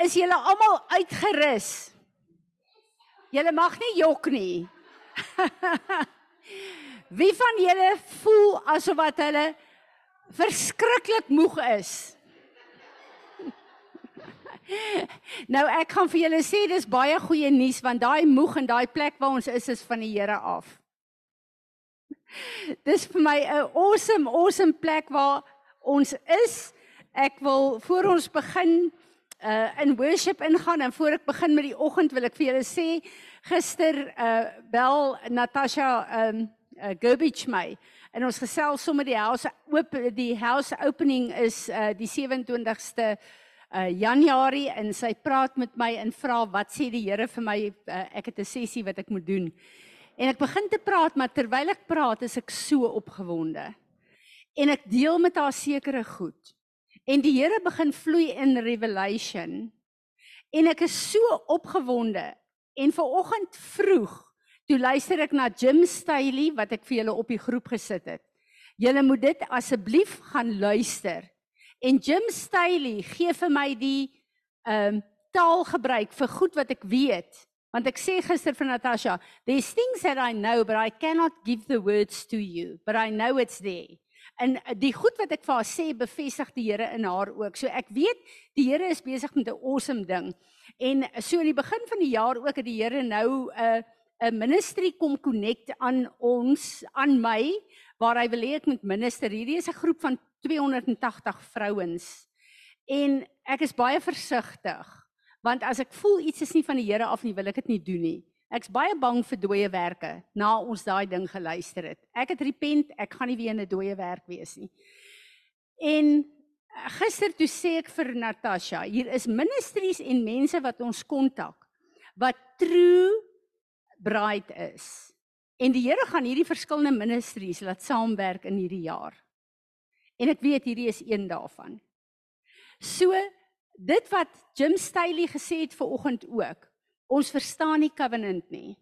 Is julle almal uitgerus? Julle mag nie jok nie. Wie van julle voel asof wat hulle verskriklik moeg is? nou ek gaan vir julle sê dis baie goeie nuus want daai moeg en daai plek waar ons is is van die Here af. Dis vir my 'n awesome awesome plek waar ons is. Ek wil voor ons begin uh in worship ingaan en voor ek begin met die oggend wil ek vir julle sê gister uh bel Natasha um uh, Gerbich my en ons gesels sommer die house oop die house opening is uh die 27ste uh Januarie en sy praat met my en vra wat sê die Here vir my uh, ek het 'n sessie wat ek moet doen. En ek begin te praat maar terwyl ek praat is ek so opgewonde. En ek deel met haar sekere goed. En die Here begin vloei in revelation. En ek is so opgewonde. En vanoggend vroeg, toe luister ek na Jim Staley wat ek vir julle op die groep gesit het. Julle moet dit asseblief gaan luister. En Jim Staley gee vir my die ehm um, taal gebruik vir goed wat ek weet. Want ek sê gister vir Natasha, there's things that I know but I cannot give the words to you, but I know it's there. En eh, die goed wat ek vir haar sê bevestig die Here in haar ook. So ek weet die Here is besig met 'n awesome ding. En so in die begin van die jaar ook het die Here nou 'n uh, 'n ministry kom connect aan ons, aan my waar hy wil hê ek moet minister. Hierdie is 'n groep van 280 vrouens. En ek is baie versigtig want as ek voel iets is nie van die Here af nie, wil ek dit nie doen nie. Ek's baie bang vir dooie werke na ons daai ding geluister het. Ek het repent, ek gaan nie weer in 'n dooie werk wees nie. En eh, gister toe sê ek vir Natasha, hier is ministries en mense wat ons kontak wat true bride is. En die Here gaan hierdie verskillende ministries laat saamwerk in hierdie jaar. En ek weet hierdie is een daarvan. So dit wat Jim Staley gesê het ver oggend ook ons verstaan nie covenant nie.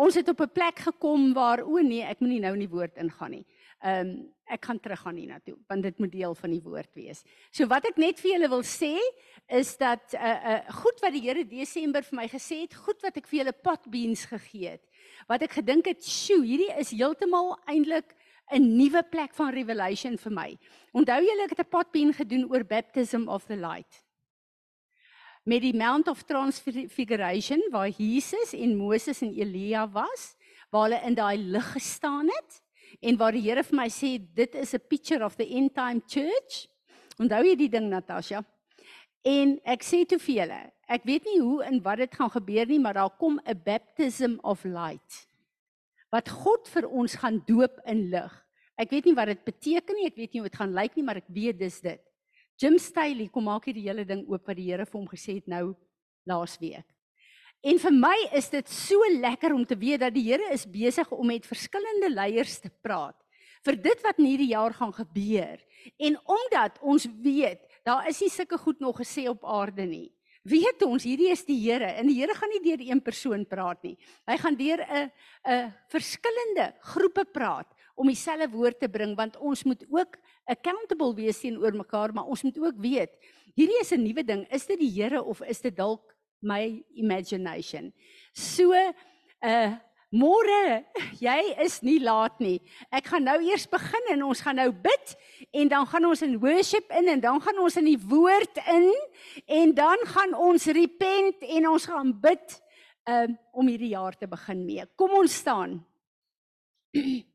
Ons het op 'n plek gekom waar o nee, ek moenie nou in die woord ingaan nie. Ehm um, ek gaan teruggaan hiernatoe want dit moet deel van die woord wees. So wat ek net vir julle wil sê is dat 'n uh, eh, 'n uh, eh, goed wat die Here Desember vir my gesê het, goed wat ek vir julle pot beans gegee het. Wat ek gedink het, "Sjoe, hierdie is heeltemal eintlik 'n nuwe plek van revelation vir my." Onthou julle ek het 'n pot bean gedoen oor baptism of the light met die Mount of Transfiguration waar Jesus en Moses en Elia was, waar hulle in daai lig gestaan het en waar die Here vir my sê dit is a picture of the end time church. Onthou jy die ding Natasha? En ek sê te vir julle, ek weet nie hoe en wat dit gaan gebeur nie, maar daar kom 'n baptism of light wat God vir ons gaan doop in lig. Ek weet nie wat dit beteken nie, ek weet nie hoe dit gaan lyk nie, maar ek weet dis dit. Jim Staley kom maak hierdie hele ding oop wat die Here vir hom gesê het nou laas week. En vir my is dit so lekker om te weet dat die Here is besig om met verskillende leiers te praat vir dit wat in hierdie jaar gaan gebeur. En omdat ons weet, daar is nie sulke goed nog gesê op aarde nie. Weet ons, hierdie is die Here en die Here gaan nie deur een persoon praat nie. Hy gaan deur 'n 'n verskillende groepe praat om dieselfde woord te bring want ons moet ook accountable wees teenoor mekaar, maar ons moet ook weet, hierdie is 'n nuwe ding. Is dit die Here of is dit dalk my imagination? So uh môre, jy is nie laat nie. Ek gaan nou eers begin en ons gaan nou bid en dan gaan ons in worship in en dan gaan ons in die woord in en dan gaan ons repent en ons gaan bid um om hierdie jaar te begin mee. Kom ons staan.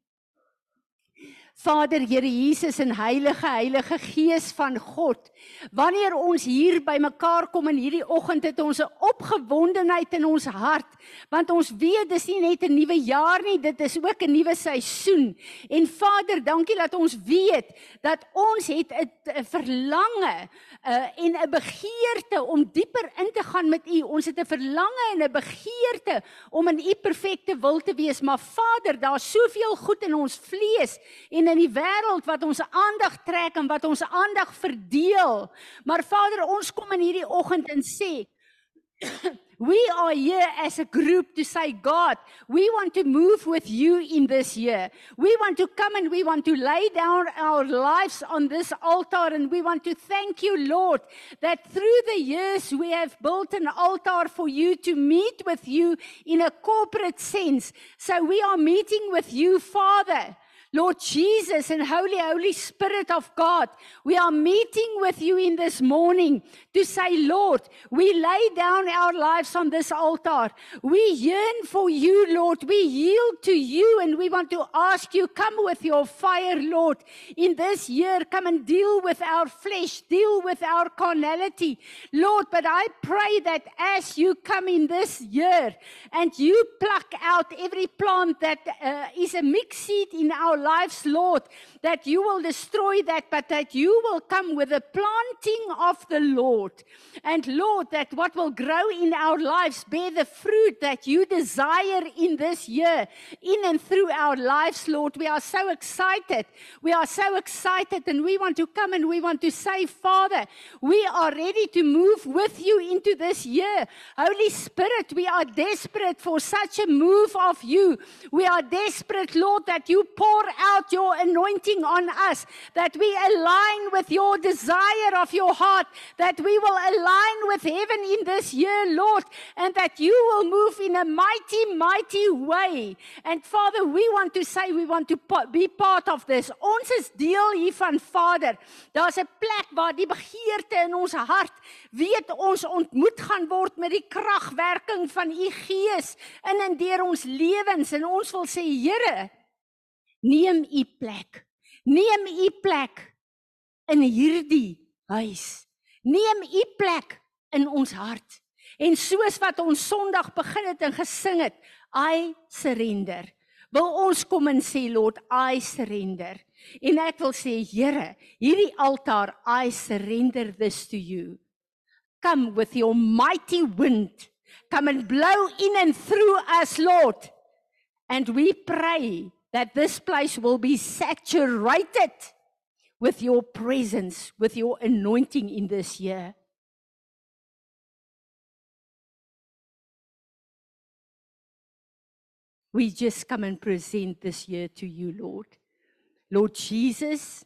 Vader Here Jesus en Heilige Heilige Gees van God. Wanneer ons hier bymekaar kom in hierdie oggend het ons 'n opgewondenheid in ons hart, want ons weet dis nie net 'n nuwe jaar nie, dit is ook 'n nuwe seisoen. En Vader, dankie dat ons weet dat ons het 'n verlange uh, en 'n begeerte om dieper in te gaan met U. Ons het 'n verlange en 'n begeerte om in U perfekte wil te wees, maar Vader, daar's soveel goed in ons vlees en en in die wêreld wat ons aandag trek en wat ons aandag verdeel. Maar Vader, ons kom in hierdie oggend en sê we are here as a group to say, God, we want to move with you in this year. We want to come and we want to lay down our lives on this altar and we want to thank you, Lord, that through the years we have built an altar for you to meet with you in a corporate sense. So we are meeting with you, Father. Lord Jesus and Holy, Holy Spirit of God, we are meeting with you in this morning to say, Lord, we lay down our lives on this altar. We yearn for you, Lord. We yield to you and we want to ask you, come with your fire, Lord, in this year. Come and deal with our flesh, deal with our carnality, Lord. But I pray that as you come in this year and you pluck out every plant that uh, is a mixed seed in our lives, Lord, that you will destroy that, but that you will come with the planting of the Lord. And Lord, that what will grow in our lives bear the fruit that you desire in this year, in and through our lives, Lord. We are so excited. We are so excited, and we want to come and we want to say, Father, we are ready to move with you into this year. Holy Spirit, we are desperate for such a move of you. We are desperate, Lord, that you pour out your anointing on us, that we align with your desire of your heart, that we will align with heaven in this year, Lord, and that you will move in a mighty, mighty way. And Father, we want to say we want to be part of this. Ons is deel hiervan, Vader. Daar's 'n plek waar die begeerte in ons hart weet ons ontmoet gaan word met die kragwerking van u Gees in en deur ons lewens en ons wil sê Here neem u plek. Neem u plek in hierdie huis. Neem u plek in ons hart. En soos wat ons Sondag begin het en gesing het, I surrender. Wil ons kom en sê Lord, I surrender. En ek wil sê Here, hierdie altaar, I surrender this to you. Come with your mighty wind. Come and blow in and through us, Lord. And we pray that this place will be saturated with your presence, with your anointing in this year. We just come and present this year to you, Lord. Lord Jesus,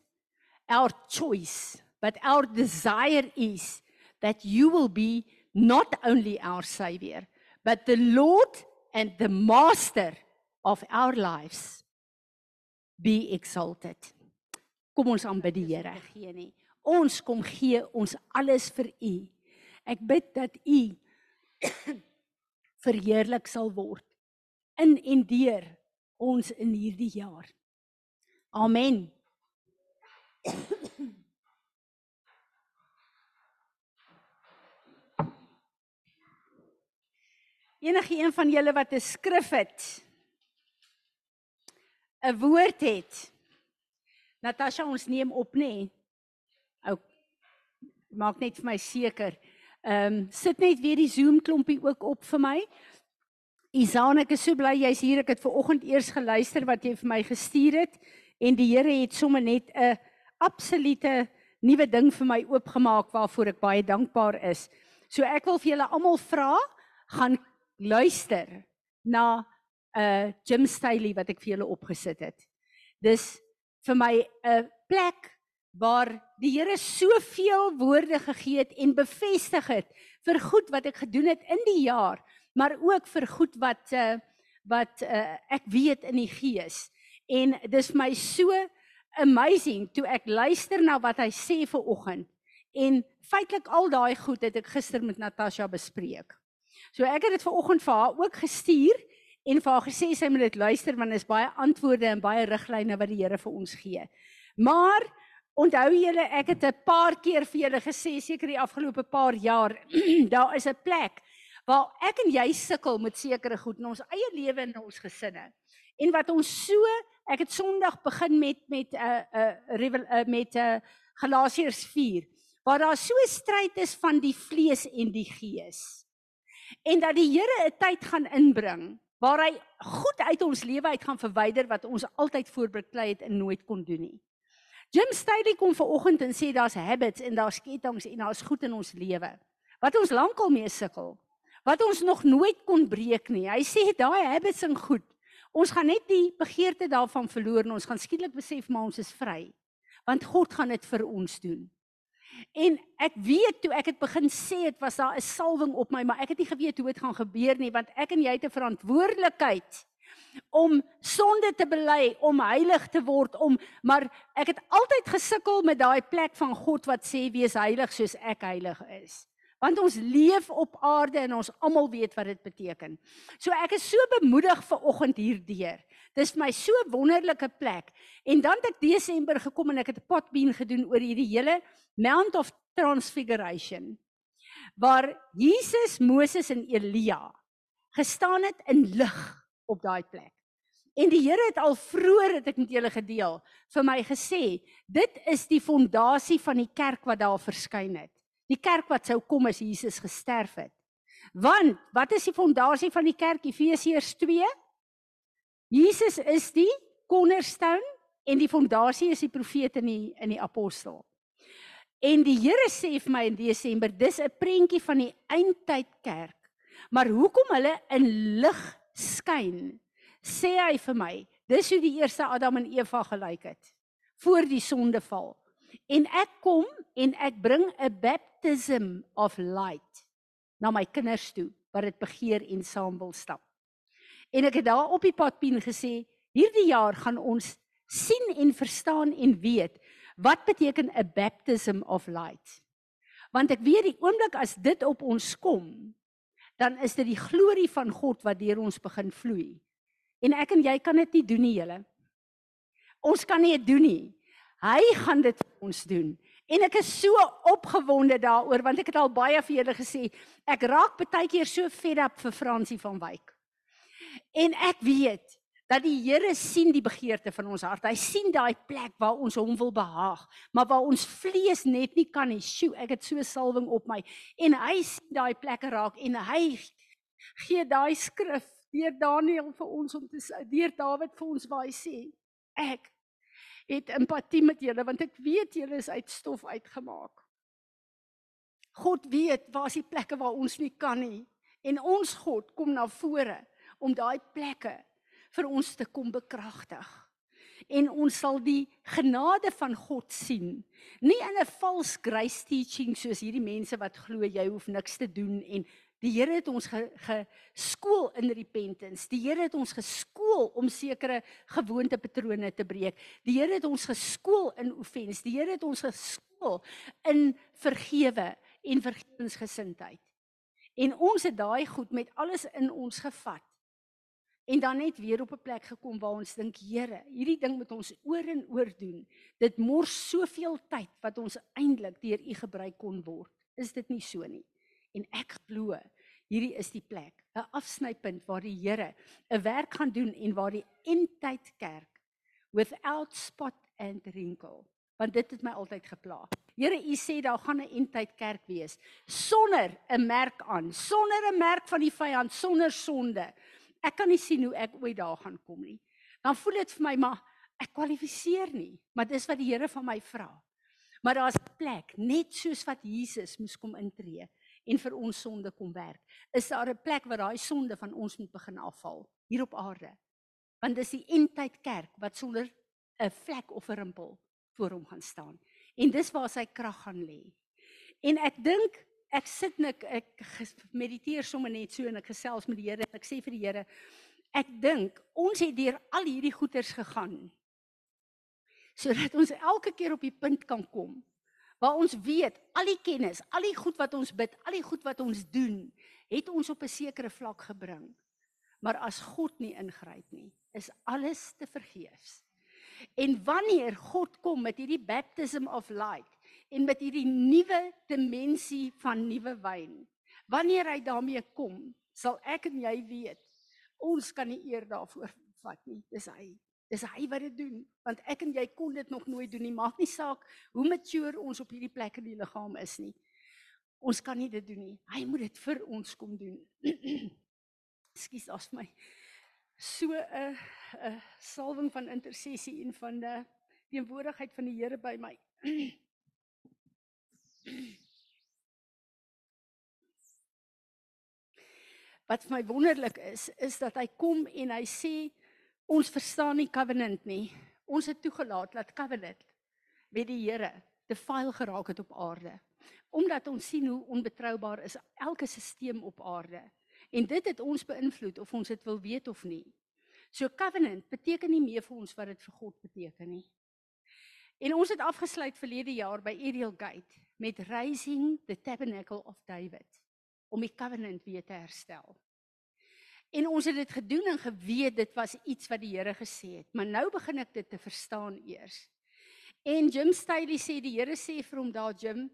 our choice, but our desire is that you will be not only our Savior, but the Lord and the Master of our lives be exalted. Kom ons aanbid die Here gee nie. Ons kom gee ons alles vir U. Ek bid dat U verheerlik sal word in en deur ons in hierdie jaar. Amen. Enige een van julle wat 'n skrif het, 'n woord het. Natasha ons neem op nê. Ou maak net vir my seker. Ehm um, sit net weer die Zoom klompie ook op vir my. Isaan, ek is so bly jy's hier. Ek het ver oggend eers geluister wat jy vir my gestuur het en die Here het sommer net 'n absolute nuwe ding vir my oopgemaak waarvoor ek baie dankbaar is. So ek wil vir julle almal vra, gaan luister na uh, Jim Staley wat ek vir julle opgesit het. Dis vir my 'n plek waar die Here soveel woorde gegee het en bevestig het vir goed wat ek gedoen het in die jaar, maar ook vir goed wat uh, wat uh, ek weet in die gees. En dis my so amazing toe ek luister na wat hy sê vir oggend en feitelik al daai goed het ek gister met Natasha bespreek. So ek het dit ver oggend vir haar ook gestuur en vir haar gesê sy moet dit luister want is baie antwoorde en baie riglyne wat die Here vir ons gee. Maar onthou julle ek het 'n paar keer vir julle gesê seker die afgelope paar jaar daar is 'n plek waar ek en jy sukkel met sekere goed in ons eie lewe en ons gesinne. En wat ons so ek het Sondag begin met met 'n uh, 'n uh, met 'n uh, Galasiërs 4 waar daar so 'n stryd is van die vlees en die gees. En dat die Here 'n tyd gaan inbring waar hy goed uit ons lewe uit gaan verwyder wat ons altyd voorbeklei het en nooit kon doen nie. Jim Staley kom vanoggend en sê daar's habits en daar's ketTINGS en daar's goed in ons lewe wat ons lankal mee sukkel. wat ons nog nooit kon breek nie. Hy sê daai habits en goed. Ons gaan net die begeerte daarvan verloor en ons gaan skielik besef maar ons is vry. Want God gaan dit vir ons doen. En ek weet toe ek het begin sê dit was daar 'n salwing op my, maar ek het nie geweet hoe dit gaan gebeur nie want ek en jy het 'n verantwoordelikheid om sonde te bely, om heilig te word, om maar ek het altyd gesukkel met daai plek van God wat sê wees heilig soos ek heilig is want ons leef op aarde en ons almal weet wat dit beteken. So ek is so bemoedig ver oggend hierdeur. Dis vir my so wonderlike plek. En dan het ek Desember gekom en ek het 'n potbeen gedoen oor hierdie hele Mount of Transfiguration waar Jesus, Moses en Elia gestaan het in lig op daai plek. En die Here het al vroeër het ek met julle gedeel vir my gesê, dit is die fondasie van die kerk wat daar verskyn het. Die kerk wat sou kom as Jesus gesterf het. Want wat is die fondasie van die kerk Efesiërs 2? Jesus is die cornerstone en die fondasie is die profeet en die in die apostel. En die Here sê vir my in Desember, dis 'n prentjie van die eindtyd kerk. Maar hoekom hulle in lig skyn? Sê hy vir my, dis hoe die eerste Adam en Eva gelyk het voor die sondeval. En ek kom en ek bring 'n baptism of light na my kinders toe wat dit begeer en saam wil stap. En ek het daar op die padpien gesê, hierdie jaar gaan ons sien en verstaan en weet wat beteken 'n baptism of light. Want ek weet die oomblik as dit op ons kom, dan is dit die glorie van God wat deur ons begin vloei. En ek en jy kan dit nie doen nie, julle. Ons kan nie dit doen nie. Hy gaan dit vir ons doen. En ek is so opgewonde daaroor want ek het al baie vir julle gesê, ek raak baie keer so fed up vir Fransie van Wyk. En ek weet dat die Here sien die begeerte van ons hart. Hy sien daai plek waar ons hom wil behaag, maar waar ons vlees net nie kan nie. Sjoe, ek het so salwing op my. En hy sien daai plekke raak en hy gee daai skrif deur Daniël vir ons om te deur Dawid vir ons waar hy sê ek het empatie met julle want ek weet julle is uit stof uitgemaak. God weet waar is die plekke waar ons nie kan nie en ons God kom na vore om daai plekke vir ons te kom bekragtig. En ons sal die genade van God sien. Nie in 'n false grace teaching soos hierdie mense wat glo jy hoef niks te doen en Die Here het ons geskool ge in repentance. Die Here het ons geskool om sekere gewoontepatrone te breek. Die Here het ons geskool in offense. Die Here het ons geskool in vergewe en vergewensgesindheid. En ons het daai goed met alles in ons gevat. En dan net weer op 'n plek gekom waar ons dink, Here, hierdie ding moet ons oor en oor doen. Dit mors soveel tyd wat ons eintlik deur U gebruik kon word. Is dit nie so nie? En ek glo hierdie is die plek, 'n afsnypunt waar die Here 'n werk gaan doen en waar die eindtyd kerk without spot and wrinkle, want dit het my altyd gepla. Here, u sê daar gaan 'n eindtyd kerk wees sonder 'n merk aan, sonder 'n merk van die vyand, sonder sonde. Ek kan nie sien hoe ek ooit daar gaan kom nie. Dan voel dit vir my maar ek kwalifiseer nie, maar dis wat die Here van my vra. Maar daar's 'n plek net soos wat Jesus moes kom intree en vir ons sonde kom werk. Is daar 'n plek waar daai sonde van ons moet begin afval hier op aarde? Want dis die eindtyd kerk wat sonder 'n vlek of 'n rimpel voor hom gaan staan. En dis waar sy krag gaan lê. En ek dink ek sit net ek mediteer sommer net so en ek gesels met die Here en ek sê vir die Here ek dink ons het deur al hierdie goeters gegaan sodat ons elke keer op die punt kan kom waar ons weet al die kennis, al die goed wat ons bid, al die goed wat ons doen, het ons op 'n sekere vlak gebring. Maar as God nie ingryp nie, is alles te vergeefs. En wanneer God kom met hierdie baptism of light en met hierdie nuwe dimensie van nuwe wyn, wanneer hy daarmee kom, sal ek en jy weet, ons kan nie eer daarvoor vat nie. Dis hy. Dis hy wat dit doen, want ek en jy kon dit nog nooit doen nie. Maak nie saak hoe mature ons op hierdie plek in die liggaam is nie. Ons kan nie dit doen nie. Hy moet dit vir ons kom doen. Ekskuus as my so 'n 'n salwing van intersessie en van die teenwoordigheid van die Here by my. wat vir my wonderlik is, is dat hy kom en hy sê ons verstaan nie covenant nie. Ons het toegelaat dat covenant met die Here te vuil geraak het op aarde. Omdat ons sien hoe onbetroubaar is elke stelsel op aarde. En dit het ons beïnvloed of ons dit wil weet of nie. So covenant beteken nie meer vir ons wat dit vir God beteken nie. En ons het afgesluit verlede jaar by Ariel Gate met raising the tabernacle of David om die covenant weer te herstel. En ons het dit gedoen en geweet dit was iets wat die Here gesê het, maar nou begin ek dit te verstaan eers. En Jim Staley sê die Here sê vir hom daar Jim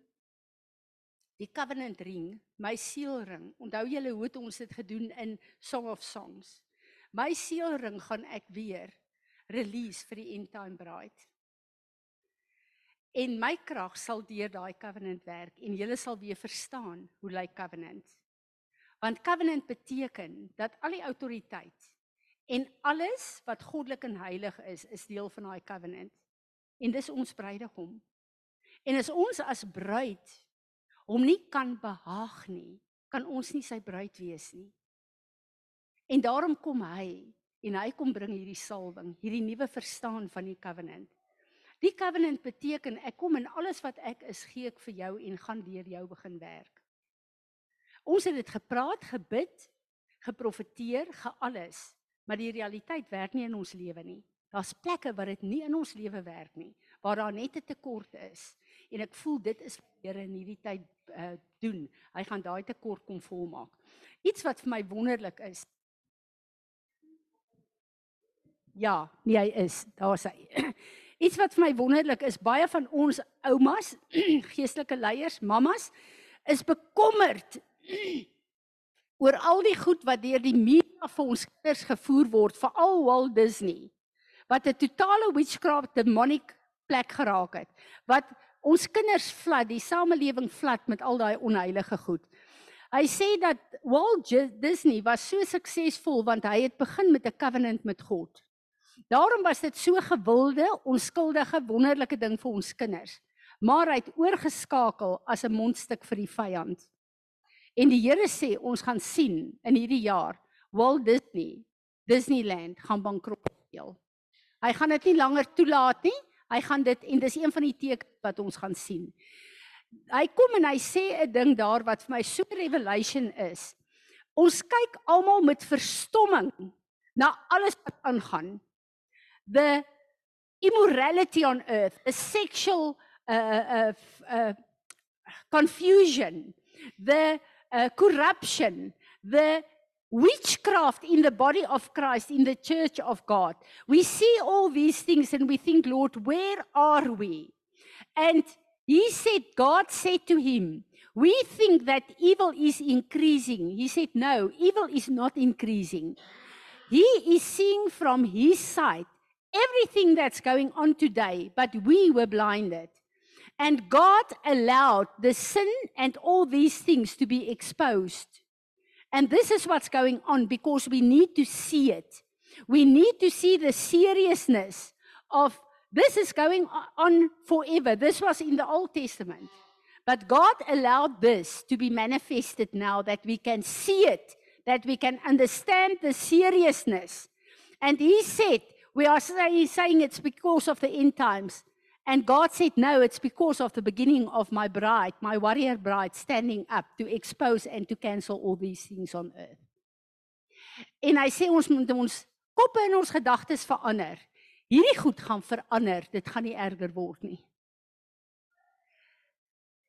die covenant ring, my seelring. Onthou julle hoe het ons dit gedoen in Song of Songs. My seelring gaan ek weer release vir die end time bride. En my krag sal deur daai covenant werk en julle sal weer verstaan hoe lyk covenant. Want covenant beteken dat al die autoriteit en alles wat goddelik en heilig is, is deel van daai covenant. En dis ons bruidegom. En as ons as bruid hom nie kan behaag nie, kan ons nie sy bruid wees nie. En daarom kom hy en hy kom bring hierdie salwing, hierdie nuwe verstaan van die covenant. Die covenant beteken ek kom en alles wat ek is gee ek vir jou en gaan deur jou begin werk. Ons het dit gepraat, gebid, geprofeteer, gealles, maar die realiteit werk nie in ons lewe nie. Daar's plekke waar dit nie in ons lewe werk nie, waar daar net 'n tekort is. En ek voel dit is wat Here in hierdie tyd uh, doen. Hy gaan daai tekort kom volmaak. Iets wat vir my wonderlik is. Ja, nee hy is. Daar's hy. Iets wat vir my wonderlik is, baie van ons oumas, geestelike leiers, mammas is bekommerd oor al die goed wat deur die media vir ons kinders gevoer word, veral Walt Disney, wat 'n totale witchcraft demonic plek geraak het. Wat ons kinders vlat, die samelewing vlat met al daai onheilige goed. Hy sê dat Walt Disney was so suksesvol want hy het begin met 'n covenant met God. Daarom was dit so gewilde, onskuldige, wonderlike ding vir ons kinders. Maar hy het oorgeskakel as 'n mondstuk vir die vyand. En die Here sê ons gaan sien in hierdie jaar Walt Disney Disneyland gaan bankrot speel. Hy gaan dit nie langer toelaat nie. Hy gaan dit en dis een van die tekens wat ons gaan sien. Hy kom en hy sê 'n ding daar wat vir my so revelation is. Ons kyk almal met verstomming na alles wat aangaan. The immorality on earth, the sexual uh uh uh confusion, the uh, corruption, the witchcraft in the body of Christ, in the church of God. We see all these things and we think, Lord, where are we? And he said, God said to him, We think that evil is increasing. He said, No, evil is not increasing. He is seeing from his side everything that's going on today, but we were blinded. And God allowed the sin and all these things to be exposed. And this is what's going on because we need to see it. We need to see the seriousness of this is going on forever. This was in the Old Testament. But God allowed this to be manifested now that we can see it, that we can understand the seriousness. And He said, we are saying it's because of the end times. And God said, No, it's because of the beginning of my bride, my warrior bride, standing up to expose and to cancel all these things on earth. En hy sê ons moet ons koppe en ons gedagtes verander. Hierdie goed gaan verander, dit gaan nie erger word nie.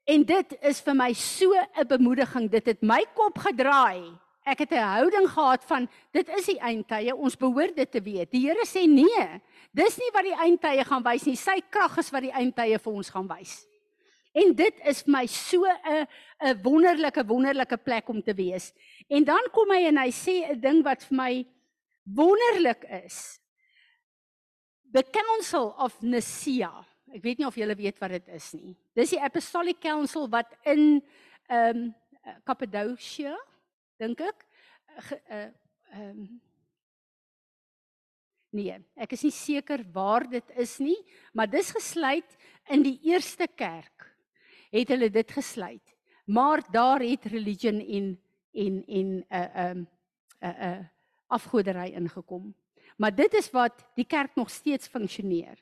En dit is vir my so 'n bemoediging. Dit het my kop gedraai ek het 'n houding gehad van dit is die eindtye, ons behoort dit te weet. Die Here sê nee. Dis nie wat die eindtye gaan wys nie. Sy krag is wat die eindtye vir ons gaan wys. En dit is vir my so 'n 'n wonderlike wonderlike plek om te wees. En dan kom hy en hy sê 'n ding wat vir my wonderlik is. The Council of Nicaea. Ek weet nie of julle weet wat dit is nie. Dis die Apostolic Council wat in ehm um, Cappadocia dink ek uh ehm um, Nee, ek is nie seker waar dit is nie, maar dis gesluit in die eerste kerk. Het hulle dit gesluit. Maar daar het religion en en en 'n uh, ehm um, 'n uh, 'n uh, afgodery ingekom. Maar dit is wat die kerk nog steeds funksioneer.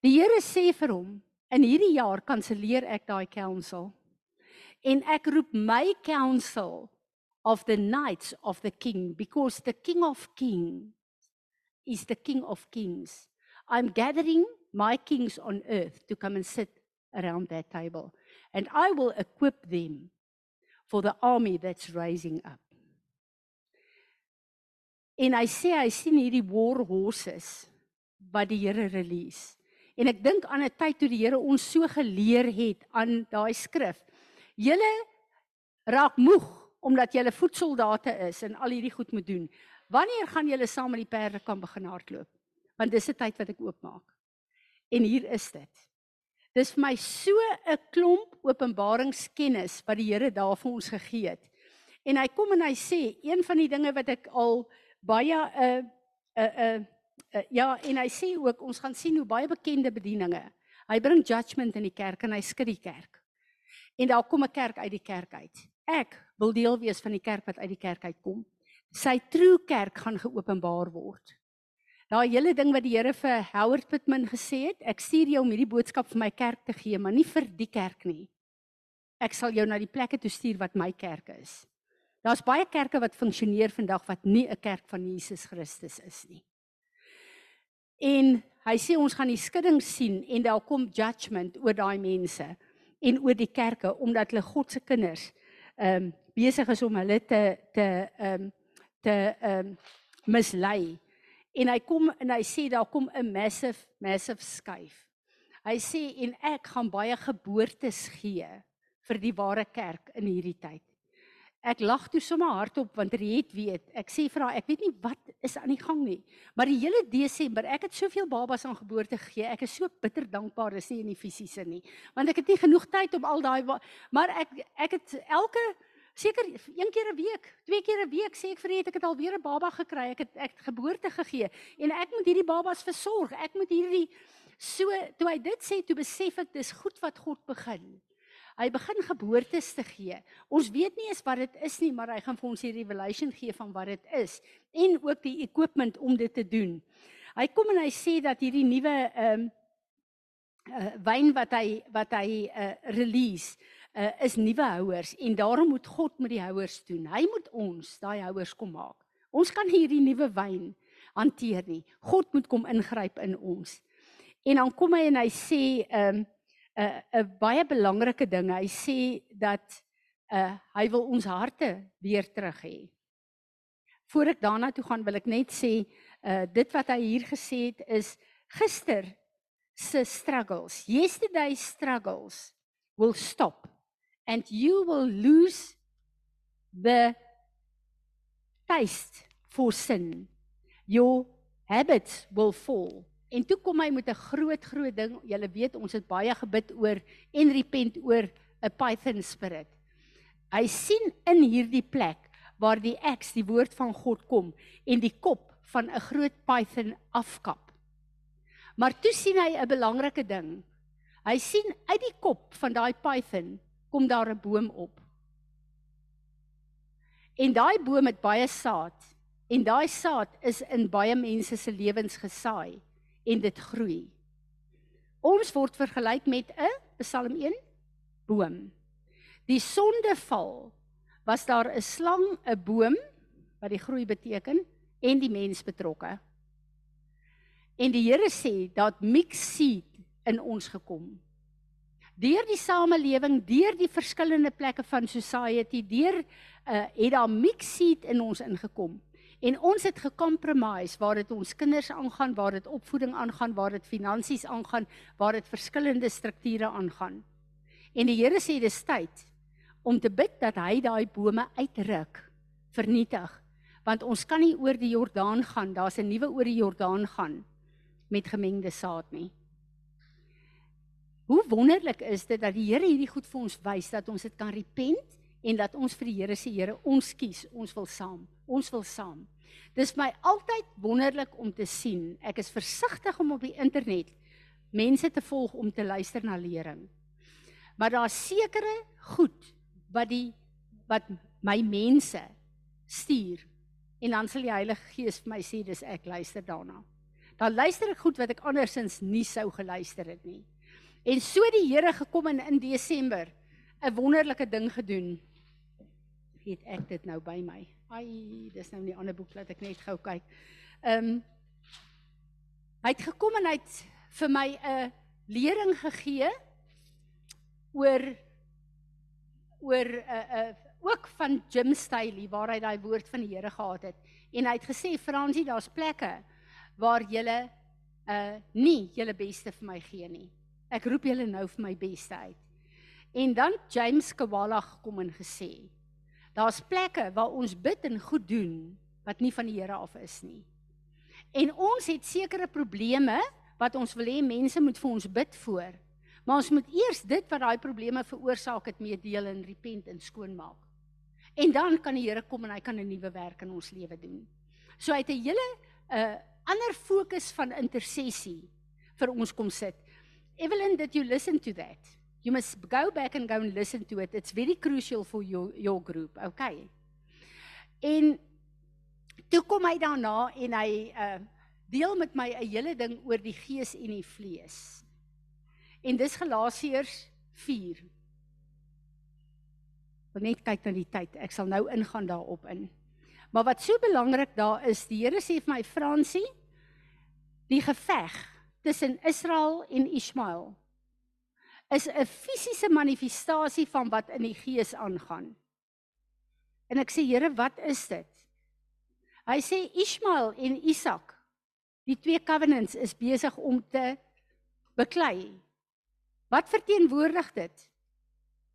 Die Here sê vir hom, in hierdie jaar kanselleer ek daai council. En ek roep my council of the knights of the king because the king of kings is the king of kings. I'm gathering my kings on earth to come and sit around that table and I will equip them for the army that's rising up. En hy sê hy sien hierdie war horses wat die Here release. En ek dink aan 'n tyd toe die Here ons so geleer het aan daai skrif. Julle raak moeg omdat julle voetsoldate is en al hierdie goed moet doen. Wanneer gaan julle saam met die perde kan begin hardloop? Want dis 'n tyd wat ek oopmaak. En hier is dit. Dis vir my so 'n klomp openbaringskennis wat die Here daar vir ons gegee het. En hy kom en hy sê een van die dinge wat ek al baie 'n uh, 'n uh, 'n uh, uh, ja en hy sê ook ons gaan sien hoe baie bekende bedieninge. Hy bring judgment in die kerk en hy skud die kerk. En daar kom 'n kerk uit die kerk uit. Ek wil deel wees van die kerk wat uit die kerk uitkom. Sy true kerk gaan geopenbaar word. Daai hele ding wat die Here vir Howard Pittman gesê het, ek stuur jou om hierdie boodskap vir my kerk te gee, maar nie vir die kerk nie. Ek sal jou na die plekke toe stuur wat my kerk is. Daar's baie kerke wat funksioneer vandag wat nie 'n kerk van Jesus Christus is nie. En hy sê ons gaan die skudding sien en daar kom judgment oor daai mense en oor die kerke omdat hulle God se kinders ehm um, besig is om hulle te te ehm um, te ehm um, mislei. En hy kom en hy sê daar kom 'n massive massive skuif. Hy sê en ek gaan baie geboortes gee vir die ware kerk in hierdie tyd. Ek lag toe sommer hardop want Riet weet. Ek sê vir haar, ek weet nie wat is aan die gang nie. Maar die hele Desember, ek het soveel babas aan geboorte gegee. Ek is so bitter dankbaar dis nie in die fisiese nie. Want ek het nie genoeg tyd om al daai maar ek ek het elke seker een keer 'n week, twee keer 'n week sê ek vir Riet ek het alweer 'n baba gekry. Ek het ek het geboorte gegee en ek moet hierdie babas versorg. Ek moet hierdie so toe hy dit sê, toe besef ek dis goed wat God begin. Hy begin geboortes te gee. Ons weet nie eens wat dit is nie, maar hy gaan vir ons die revelation gee van wat dit is en ook die equipment om dit te doen. Hy kom en hy sê dat hierdie nuwe ehm um, uh, wyn wat hy wat hy uh, release uh, is nuwe houers en daarom moet God met die houers doen. Hy moet ons daai houers kom maak. Ons kan hierdie nuwe wyn hanteer nie. God moet kom ingryp in ons. En dan kom hy en hy sê ehm um, 'n 'n baie belangrike ding. Hy sê dat uh hy wil ons harte weer terug hê. Voor ek daarna toe gaan, wil ek net sê uh dit wat hy hier gesê het is gister se struggles. Yesterday struggles will stop and you will lose the taste for sin. Your habits will fall En toe kom hy met 'n groot groot ding. Julle weet ons het baie gebid oor en repent oor 'n python spirit. Hy sien in hierdie plek waar die eks die woord van God kom en die kop van 'n groot python afkap. Maar toe sien hy 'n belangrike ding. Hy sien uit die kop van daai python kom daar 'n boom op. En daai boom het baie saad en daai saad is in baie mense se lewens gesaai en dit groei. Ons word vergelyk met 'n Psalm 1 boom. Die sondeval was daar 'n slang, 'n boom wat die groei beteken en die mens betrokke. En die Here sê dat mix seed in ons gekom. Deur die samelewing, deur die verskillende plekke van society, deur uh, het daar mix seed in ons ingekom. En ons het gecompromise waar dit ons kinders aangaan, waar dit opvoeding aangaan, waar dit finansies aangaan, waar dit verskillende strukture aangaan. En die Here sê dis tyd om te bid dat hy daai bome uitruk, vernietig, want ons kan nie oor die Jordaan gaan, daar's 'n nuwe oor die Jordaan gaan met gemengde saad nie. Hoe wonderlik is dit dat die Here hierdie goed vir ons wys dat ons dit kan repent en dat ons vir die Here sê Here ons kies ons wil saam ons wil saam dis my altyd wonderlik om te sien ek is versigtig om op die internet mense te volg om te luister na lering maar daar's sekere goed wat die wat my mense stuur En dan sal die Heilige Gees vir my sê dis ek luister daarna. Dan luister ek goed wat ek andersins nie sou geluister het nie. En so die Here gekom en in Desember 'n wonderlike ding gedoen. Het ek dit nou by my. Ai, dis nou nie 'n ander boek wat ek net gou kyk. Ehm um, hy het gekom en hy het vir my 'n lering gegee oor oor 'n uh, eh, 'n uh, eh, ook van Jim Staley waar hy daai woord van die Here gehad het. En hy het gesê Fransie, daar's plekke waar jy uh nie julle beste vir my gee nie. Ek roep julle nou vir my beste uit. En dan James Kwala gekom en gesê, daar's plekke waar ons bid en goed doen wat nie van die Here af is nie. En ons het sekere probleme wat ons wil hê mense moet vir ons bid voor. Maar ons moet eers dit wat daai probleme veroorsaak het meedeel en repent en skoonmaak. En dan kan die Here kom en hy kan 'n nuwe werk in ons lewe doen. So hy het 'n hele 'n uh, ander fokus van intersessie vir ons kom sit. Evelyn, did you listen to that? You must go back and go and listen to it. It's very crucial for your your group. Okay. En toe kom hy daarna en hy uh deel met my 'n hele ding oor die gees en die vlees. En dis Galasiërs wil net kyk na die tyd. Ek sal nou ingaan daarop in. Maar wat so belangrik daar is, die Here sê vir my Fransie, die geveg tussen Israel en Ismael is 'n fisiese manifestasie van wat in die gees aangaan. En ek sê Here, wat is dit? Hy sê Ismael en Isak, die twee covenants is besig om te beklei. Wat verteenwoordig dit?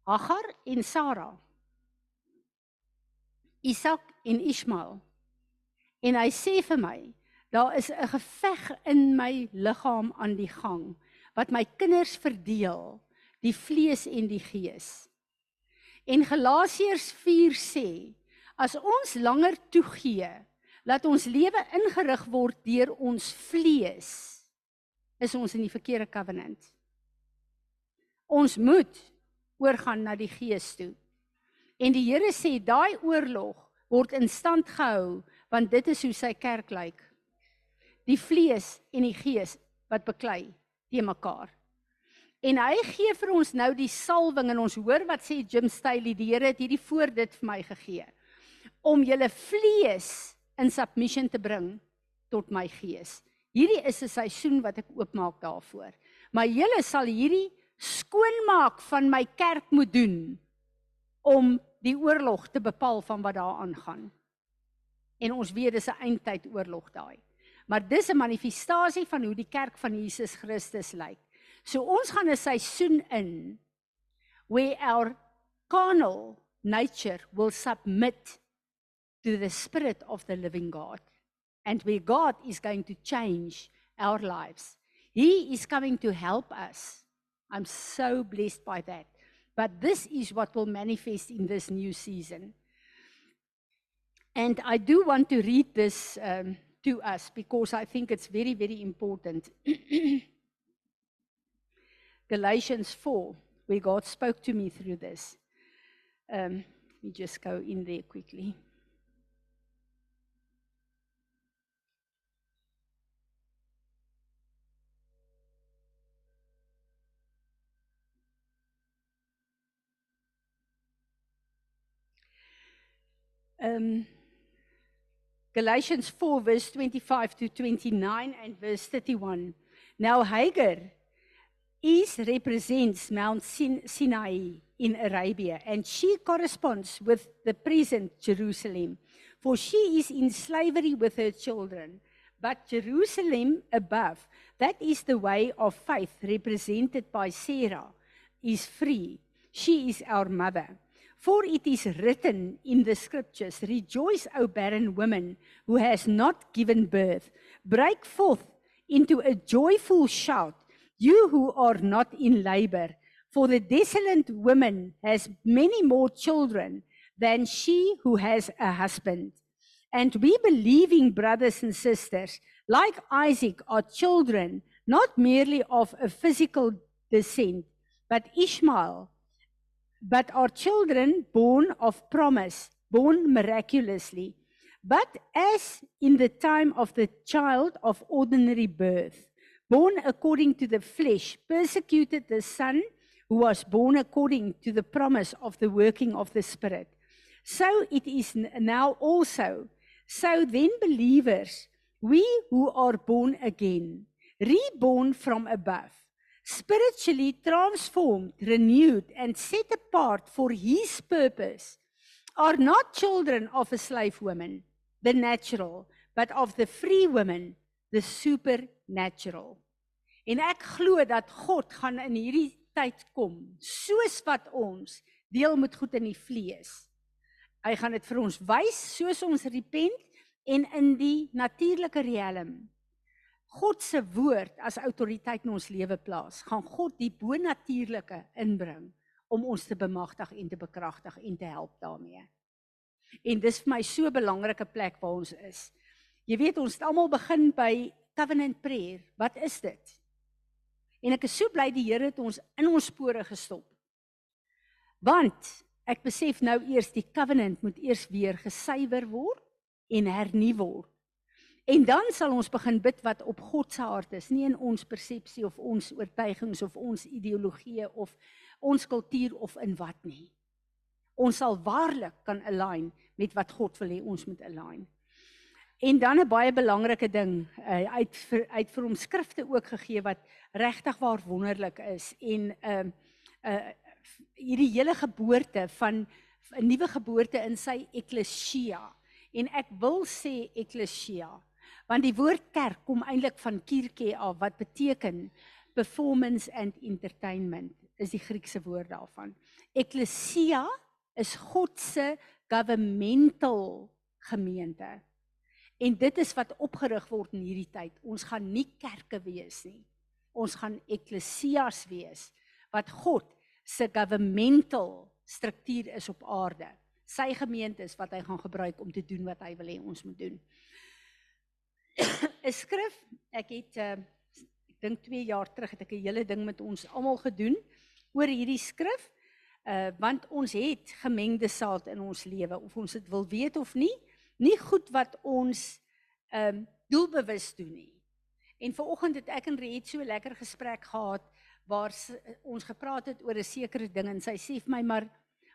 Hagar en Sara. Isak en Ismael. En hy sê vir my, daar is 'n geveg in my liggaam aan die gang wat my kinders verdeel, die vlees en die gees. En Galasiërs 4 sê, as ons langer toegee dat ons lewe ingerig word deur ons vlees, is ons in die verkeerde covenant. Ons moet oorgaan na die gees toe. En die Here sê daai oorlog word in stand gehou want dit is hoe sy kerk lyk. Die vlees en die gees wat beklei te mekaar. En hy gee vir ons nou die salwing en ons hoor wat sê Jim Staley die Here het hierdie voor dit vir my gegee om julle vlees in submission te bring tot my gees. Hierdie is 'n seisoen wat ek oopmaak daarvoor. Maar julle sal hierdie skoonmaak van my kerk moet doen om die oorlog te bepaal van wat daar aangaan. En ons weet dis 'n eindtyd oorlog daai. Maar dis 'n manifestasie van hoe die kerk van Jesus Christus lyk. So ons gaan 'n seisoen in where our carnal nature will submit to the spirit of the living God and where God is going to change our lives. He is coming to help us. I'm so blessed by that. But this is what will manifest in this new season. And I do want to read this um, to us because I think it's very, very important. Galatians 4, where God spoke to me through this. Um, let me just go in there quickly. um, Galatians 4, verse 25 to 29 and verse 31. Now, Hagar is represents Mount Sinai in Arabia, and she corresponds with the present Jerusalem, for she is in slavery with her children. But Jerusalem above, that is the way of faith represented by Sarah, is free. She is our mother. For it is written in the scriptures, Rejoice, O barren woman who has not given birth. Break forth into a joyful shout, you who are not in labor. For the desolate woman has many more children than she who has a husband. And we believing brothers and sisters, like Isaac, are children not merely of a physical descent, but Ishmael but are children born of promise, born miraculously. But as in the time of the child of ordinary birth, born according to the flesh, persecuted the Son who was born according to the promise of the working of the Spirit, so it is now also. So then, believers, we who are born again, reborn from above, spiritually transformed, renewed, and set apart for His purpose, are not children of a slave woman, the natural, but of the free woman, the supernatural. En ek glo dat God gaan in hierdie tyd kom, soos wat ons deel met goed in die vlees. Hy gaan dit vir ons wys soos ons repent en in die natuurlike riem. God se woord as autoriteit in ons lewe plaas, gaan God die bonatuurlike inbring om ons te bemagtig en te bekragtig en te help daarmee. En dis vir my so 'n belangrike plek waar ons is. Jy weet ons het almal begin by covenant prayer. Wat is dit? En ek is so bly die Here het ons in ons spore gestop. Want ek besef nou eers die covenant moet eers weer gesuiwer word en hernuut word. En dan sal ons begin bid wat op God se hart is, nie in ons persepsie of ons oortuigings of ons ideologie of ons kultuur of in wat nie. Ons sal waarlik kan align met wat God wil hê ons moet align. En dan 'n baie belangrike ding, uh, uit vir, uit vir hom skrifte ook gegee wat regtig waar wonderlik is en ehm uh, uh hierdie hele geboorte van 'n nuwe geboorte in sy eklesia. En ek wil sê eklesia, want die woord kerk kom eintlik van kirke af wat beteken performance and entertainment is die Griekse woord daarvan. Eklesia is God se governmental gemeente. En dit is wat opgerig word in hierdie tyd. Ons gaan nie kerke wees nie. Ons gaan ekklesias wees wat God se governmental struktuur is op aarde. Sy gemeente is wat hy gaan gebruik om te doen wat hy wil hê ons moet doen. 'n Skrif, ek het uh, ek dink 2 jaar terug het ek 'n hele ding met ons almal gedoen oor hierdie skrif. Uh want ons het gemengde saad in ons lewe of ons dit wil weet of nie, nie goed wat ons ehm um, doelbewus doen nie. En vanoggend het ek en Riet so 'n lekker gesprek gehad waar ons gepraat het oor 'n sekere ding en sy sê vir my maar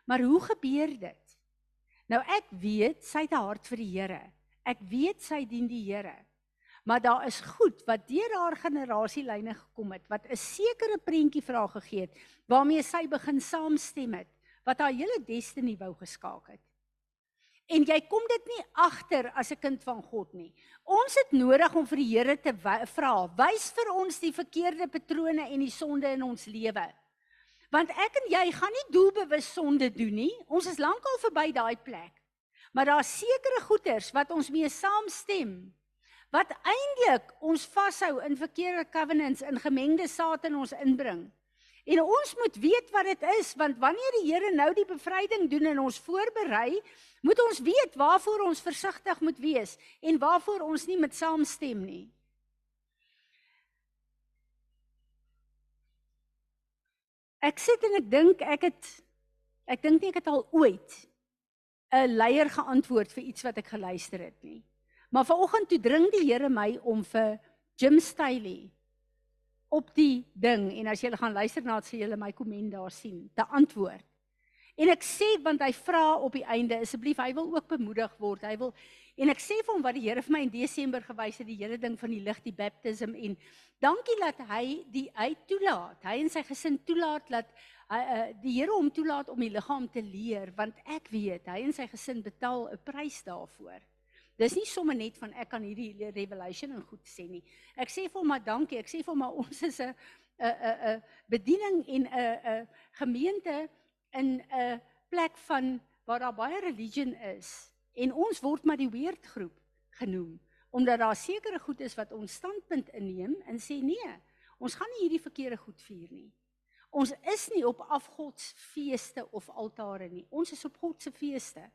maar hoe gebeur dit? Nou ek weet sy het 'n hart vir die Here. Ek weet sy dien die Here. Maar daar is goed wat deur haar generasielyne gekom het wat 'n sekere prentjie vir haar gegee het waarmee sy begin saamstem het wat haar hele destiny wou geskaak het. En jy kom dit nie agter as 'n kind van God nie. Ons het nodig om vir die Here te vra, wys vir ons die verkeerde patrone en die sonde in ons lewe. Want ek en jy gaan nie doelbewus sonde doen nie. Ons is lankal verby daai plek. Maar daar's sekere goeters wat ons mee saamstem wat eintlik ons vashou in verkeerde covenants in gemengde saad in ons inbring. En ons moet weet wat dit is want wanneer die Here nou die bevryding doen en ons voorberei, moet ons weet waarvoor ons versigtig moet wees en waarvoor ons nie met saamstem nie. Ek sit en ek dink ek het ek dink nie ek het al ooit 'n leier geantwoord vir iets wat ek geluister het nie. Maar vanoggend toe dring die Here my om vir Jim Staley op die ding en as jy gaan luister na dit sê jy my komment daar sien te antwoord. En ek sê want hy vra op die einde asseblief hy wil ook bemoedig word. Hy wil en ek sê vir hom wat die Here vir my in Desember gewys het die hele ding van die lig die baptism en dankie dat hy die hy toelaat. Hy en sy gesin toelaat dat hy uh, die Here hom toelaat om die liggaam te leer want ek weet hy en sy gesin betaal 'n prys daarvoor. Dis nie sommer net van ek kan hierdie revelation en goed sê nie. Ek sê vir hom maar dankie. Ek sê vir hom maar ons is 'n 'n 'n 'n bediening en 'n 'n gemeente in 'n plek van waar daar baie religion is en ons word maar die weird groep genoem omdat daar sekere goed is wat ons standpunt inneem en sê nee, ons gaan nie hierdie verkeerde goed vier nie. Ons is nie op afgodsfeeste of altare nie. Ons is op God se feeste.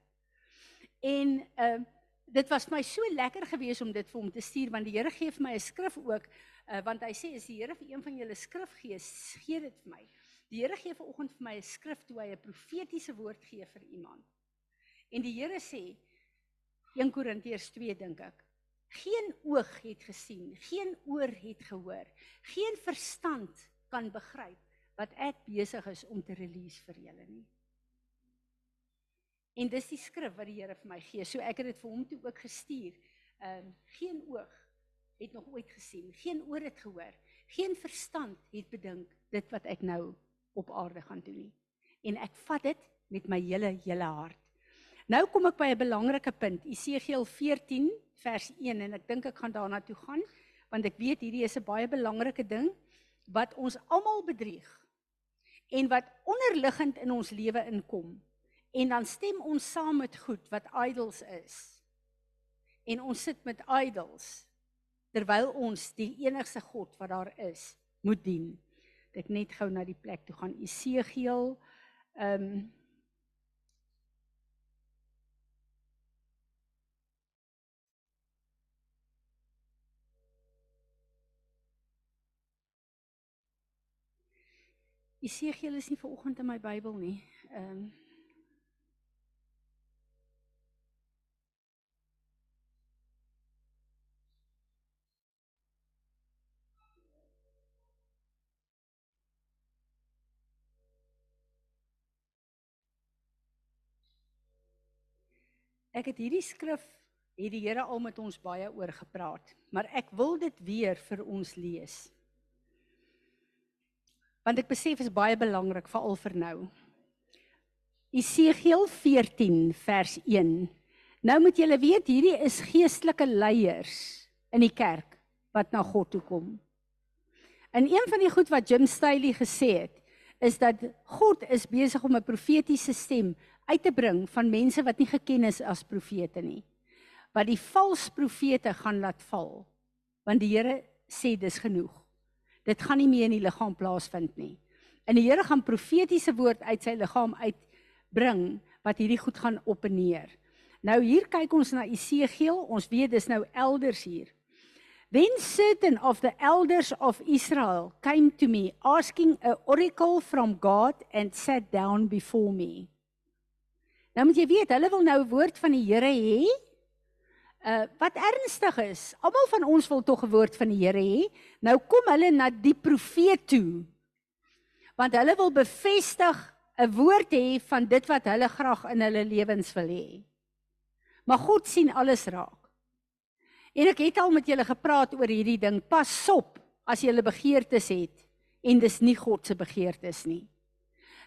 En ehm uh, dit was my so lekker geweest om dit vir hom te stuur want die Here gee vir my 'n skrif ook uh, want hy sê as die Here vir een van julle skrif gee, gee dit vir my. Die Here gee vanoggend vir my 'n skrif toe hy 'n profetiese woord gee vir iemand. En die Here sê 1 Korintiërs 2 dink ek. Geen oog het gesien, geen oor het gehoor, geen verstand kan begryp wat ek besig is om te release vir julle nie. En dis die skrif wat die Here vir my gee. So ek het dit vir hom toe ook gestuur. Ehm um, geen oog het nog ooit gesien, geen oor het gehoor, geen verstand het bedink dit wat ek nou op aarde gaan doen nie. En ek vat dit met my hele hele hart. Nou kom ek by 'n belangrike punt, Esegiel 14 vers 1 en ek dink ek gaan daarna toe gaan want ek weet hierdie is 'n baie belangrike ding wat ons almal bedrieg en wat onderliggend in ons lewe inkom. En dan stem ons saam met goed wat idols is. En ons sit met idols terwyl ons die enigste God wat daar is moet dien. Ek net gou na die plek toe gaan Esegiel ehm um, Esegiel is nie ver oggend in my Bybel nie. Ehm um, Ek het hierdie skrif het die Here al met ons baie oor gepraat, maar ek wil dit weer vir ons lees. Want ek besef is baie belangrik veral vir nou. Esegiel 14 vers 1. Nou moet julle weet hierdie is geestelike leiers in die kerk wat na God toe kom. En een van die goed wat Jim Staley gesê het, is dat God is besig om 'n profetiese stem uit te bring van mense wat nie geken is as profete nie. Wat die vals profete gaan laat val. Want die Here sê dis genoeg. Dit gaan nie meer in die liggaam plaasvind nie. En die Here gaan profetiese woord uit sy liggaam uitbring wat hierdie goed gaan op en neer. Nou hier kyk ons na Esegiel. Ons weet dis nou elders hier. Then certain of the elders of Israel came to me asking a oracle from God and sat down before me. Nou moet jy weet, hulle wil nou 'n woord van die Here hê. Uh wat ernstig is. Almal van ons wil tog 'n woord van die Here hê. Nou kom hulle na die profeet toe. Want hulle wil bevestig 'n woord hê van dit wat hulle graag in hulle lewens wil hê. Maar God sien alles raak. En ek het al met julle gepraat oor hierdie ding. Pas op as jy 'n begeertes het en dis nie God se begeertes nie.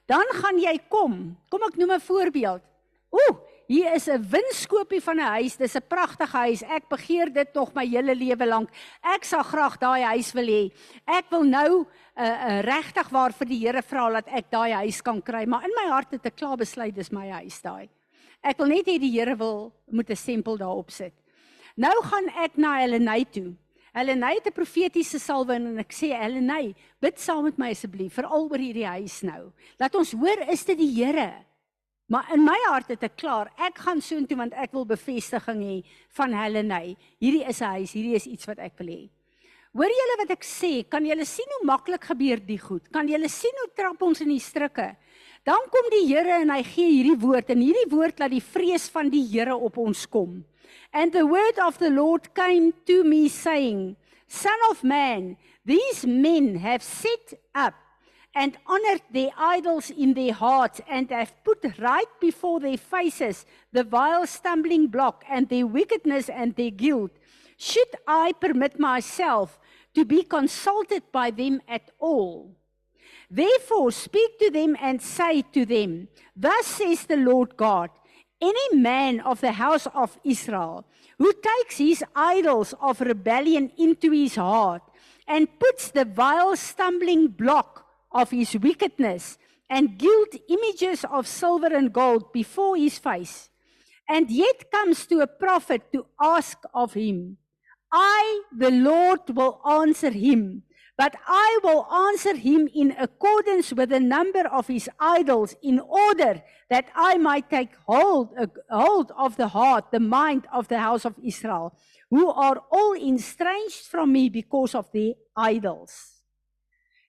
Dan gaan jy kom. Kom ek noem 'n voorbeeld. Ooh, hier is 'n winskoopie van 'n huis. Dis 'n pragtige huis. Ek begeer dit nog my hele lewe lank. Ek sal graag daai huis wil hê. Ek wil nou 'n uh, uh, regtig waar vir die Here vra dat ek daai huis kan kry, maar in my hart het ek klaar besluit dis my huis daai. Ek wil net hê die Here wil moet 'n stempel daarop sit. Nou gaan ek na Helene toe. Helene het 'n profetiese salwe en ek sê Helene, bid saam met my asseblief veral oor hierdie huis nou. Laat ons hoor is dit die Here? Maar in my hart het ek klaar, ek gaan soontoe want ek wil bevestiging hê van Helene. Hierdie is 'n huis, hierdie is iets wat ek wil hê. Hoor julle wat ek sê? Kan julle sien hoe maklik gebeur die goed? Kan julle sien hoe trap ons in die strikke? Dan kom die Here en hy gee hierdie woord en hierdie woord laat die vrees van die Here op ons kom. And the word of the Lord came to me saying, Son of man, these men have set up and honored their idols in their hearts and have put right before their faces the vile stumbling block and their wickedness and their guilt. Should I permit myself to be consulted by them at all? Therefore, speak to them and say to them, Thus says the Lord God, any man of the house of Israel who takes his idols of rebellion into his heart and puts the vile stumbling block of his wickedness and gilt images of silver and gold before his face, and yet comes to a prophet to ask of him, I, the Lord, will answer him, but I will answer him in accordance with the number of his idols, in order that I might take hold, uh, hold of the heart, the mind of the house of Israel, who are all estranged from me because of the idols.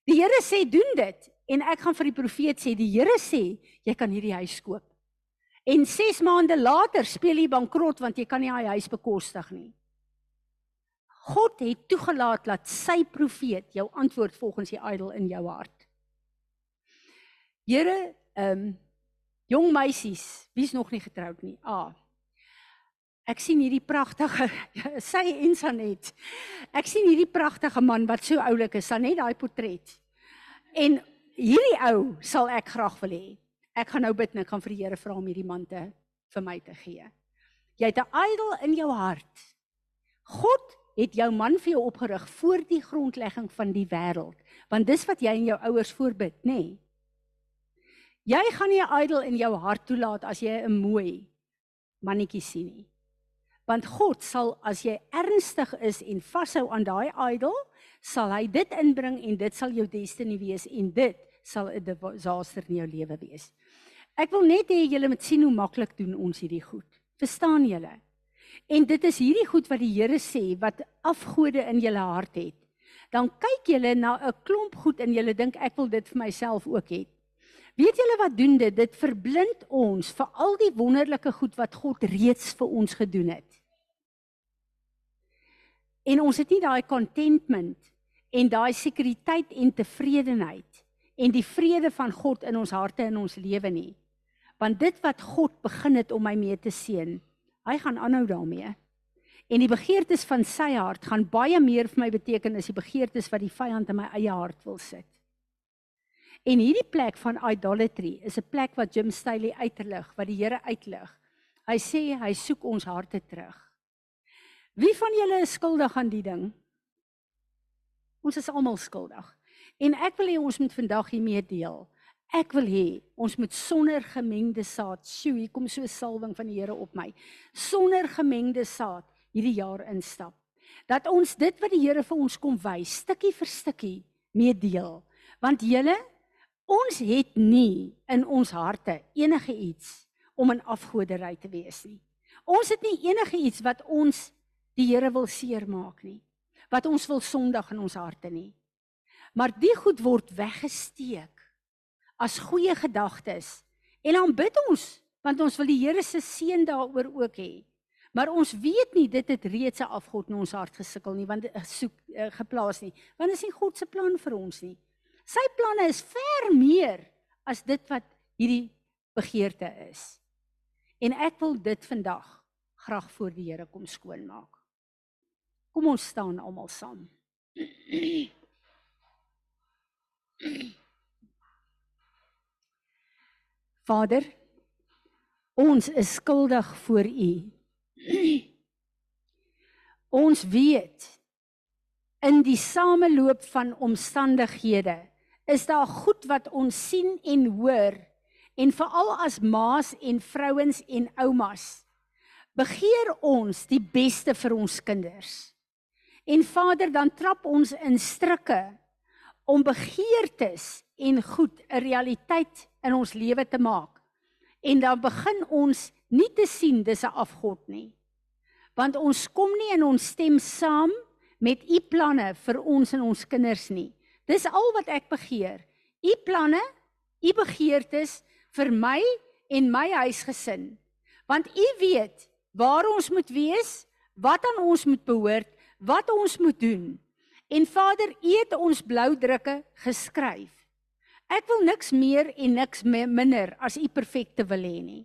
Die Here sê doen dit en ek gaan vir die profeet sê die Here sê jy kan hierdie huis koop. En 6 maande later speel jy bankrot want jy kan nie daai huis bekostig nie. God het toegelaat dat sy profeet jou antwoord volgens die ydel in jou hart. Here, ehm um, jong meisies, wie's nog nie getroud nie? Ah. Ek sien hierdie pragtige sy en Sanet. Ek sien hierdie pragtige man wat so oulik is, Sanet daai portret. En hierdie ou sal ek graag wil hê. Ek gaan nou bid en ek gaan vir die Here vra om hierdie man te vir my te gee. Jy het 'n ydel in jou hart. God het jou man vir jou opgerig voor die grondlegging van die wêreld. Want dis wat jy en jou ouers voorbid, nê? Nee. Jy gaan nie 'n ydel in jou hart toelaat as jy 'n mooi mannetjie sien nie. Want God sal as jy ernstig is en vashou aan daai ydel, sal hy dit inbring en dit sal jou destiny wees en dit sal 'n disaster in jou lewe wees. Ek wil net hê julle moet sien hoe maklik doen ons hierdie goed. Verstaan julle? En dit is hierdie goed wat die Here sê wat afgode in julle hart het. Dan kyk julle na 'n klomp goed en julle dink ek wil dit vir myself ook hê. Weet julle wat doen dit? Dit verblind ons vir al die wonderlike goed wat God reeds vir ons gedoen het. En ons het nie daai contentment en daai sekuriteit en tevredenheid en die vrede van God in ons harte en ons lewe nie. Want dit wat God begin het om my mee te seën, Hy gaan aanhou daarmee. En die begeertes van sy hart gaan baie meer vir my beteken as die begeertes wat die vyand in my eie hart wil sit. En hierdie plek van idolatry is 'n plek wat Jim Staley uitlig, wat die Here uitlig. Hy sê hy soek ons harte terug. Wie van julle is skuldig aan die ding? Ons is almal skuldig. En ek wil hê ons moet vandag hiermee deel. Ek wil hê ons moet sonder gemengde saad, sjoe, hier kom so 'n salwing van die Here op my. Sonder gemengde saad hierdie jaar instap. Dat ons dit wat die Here vir ons kom wys, stukkie vir stukkie meedeel. Want julle, ons het nie in ons harte enige iets om 'n afgoderry te wees nie. Ons het nie enige iets wat ons die Here wil seermaak nie. Wat ons wil sondig in ons harte nie. Maar die goed word weggesteek as goeie gedagtes. En dan bid ons want ons wil die Here se seën daaroor ook hê. Maar ons weet nie dit het reeds 'n afgod in ons hart gesukkel nie want uh, soek uh, geplaas nie. Want is nie God se plan vir ons nie. Sy planne is ver meer as dit wat hierdie begeerte is. En ek wil dit vandag graag voor die Here kom skoonmaak. Kom ons staan almal saam. Vader, ons is skuldig voor U. Ons weet in die sameloop van omstandighede is daar goed wat ons sien en hoor en veral as ma's en vrouens en oumas begeer ons die beste vir ons kinders. En Vader, dan trap ons in strikke om begeertes en goed 'n realiteit in ons lewe te maak. En dan begin ons nie te sien dis 'n afgod nie. Want ons kom nie in ons stem saam met u planne vir ons en ons kinders nie. Dis al wat ek begeer. U planne, u begeertes vir my en my huisgesin. Want u weet waar ons moet wees, wat aan ons moet behoort, wat ons moet doen. En Vader, U het ons blou drukke geskryf. Ek wil niks meer en niks minder as u perfekte wil hê nie.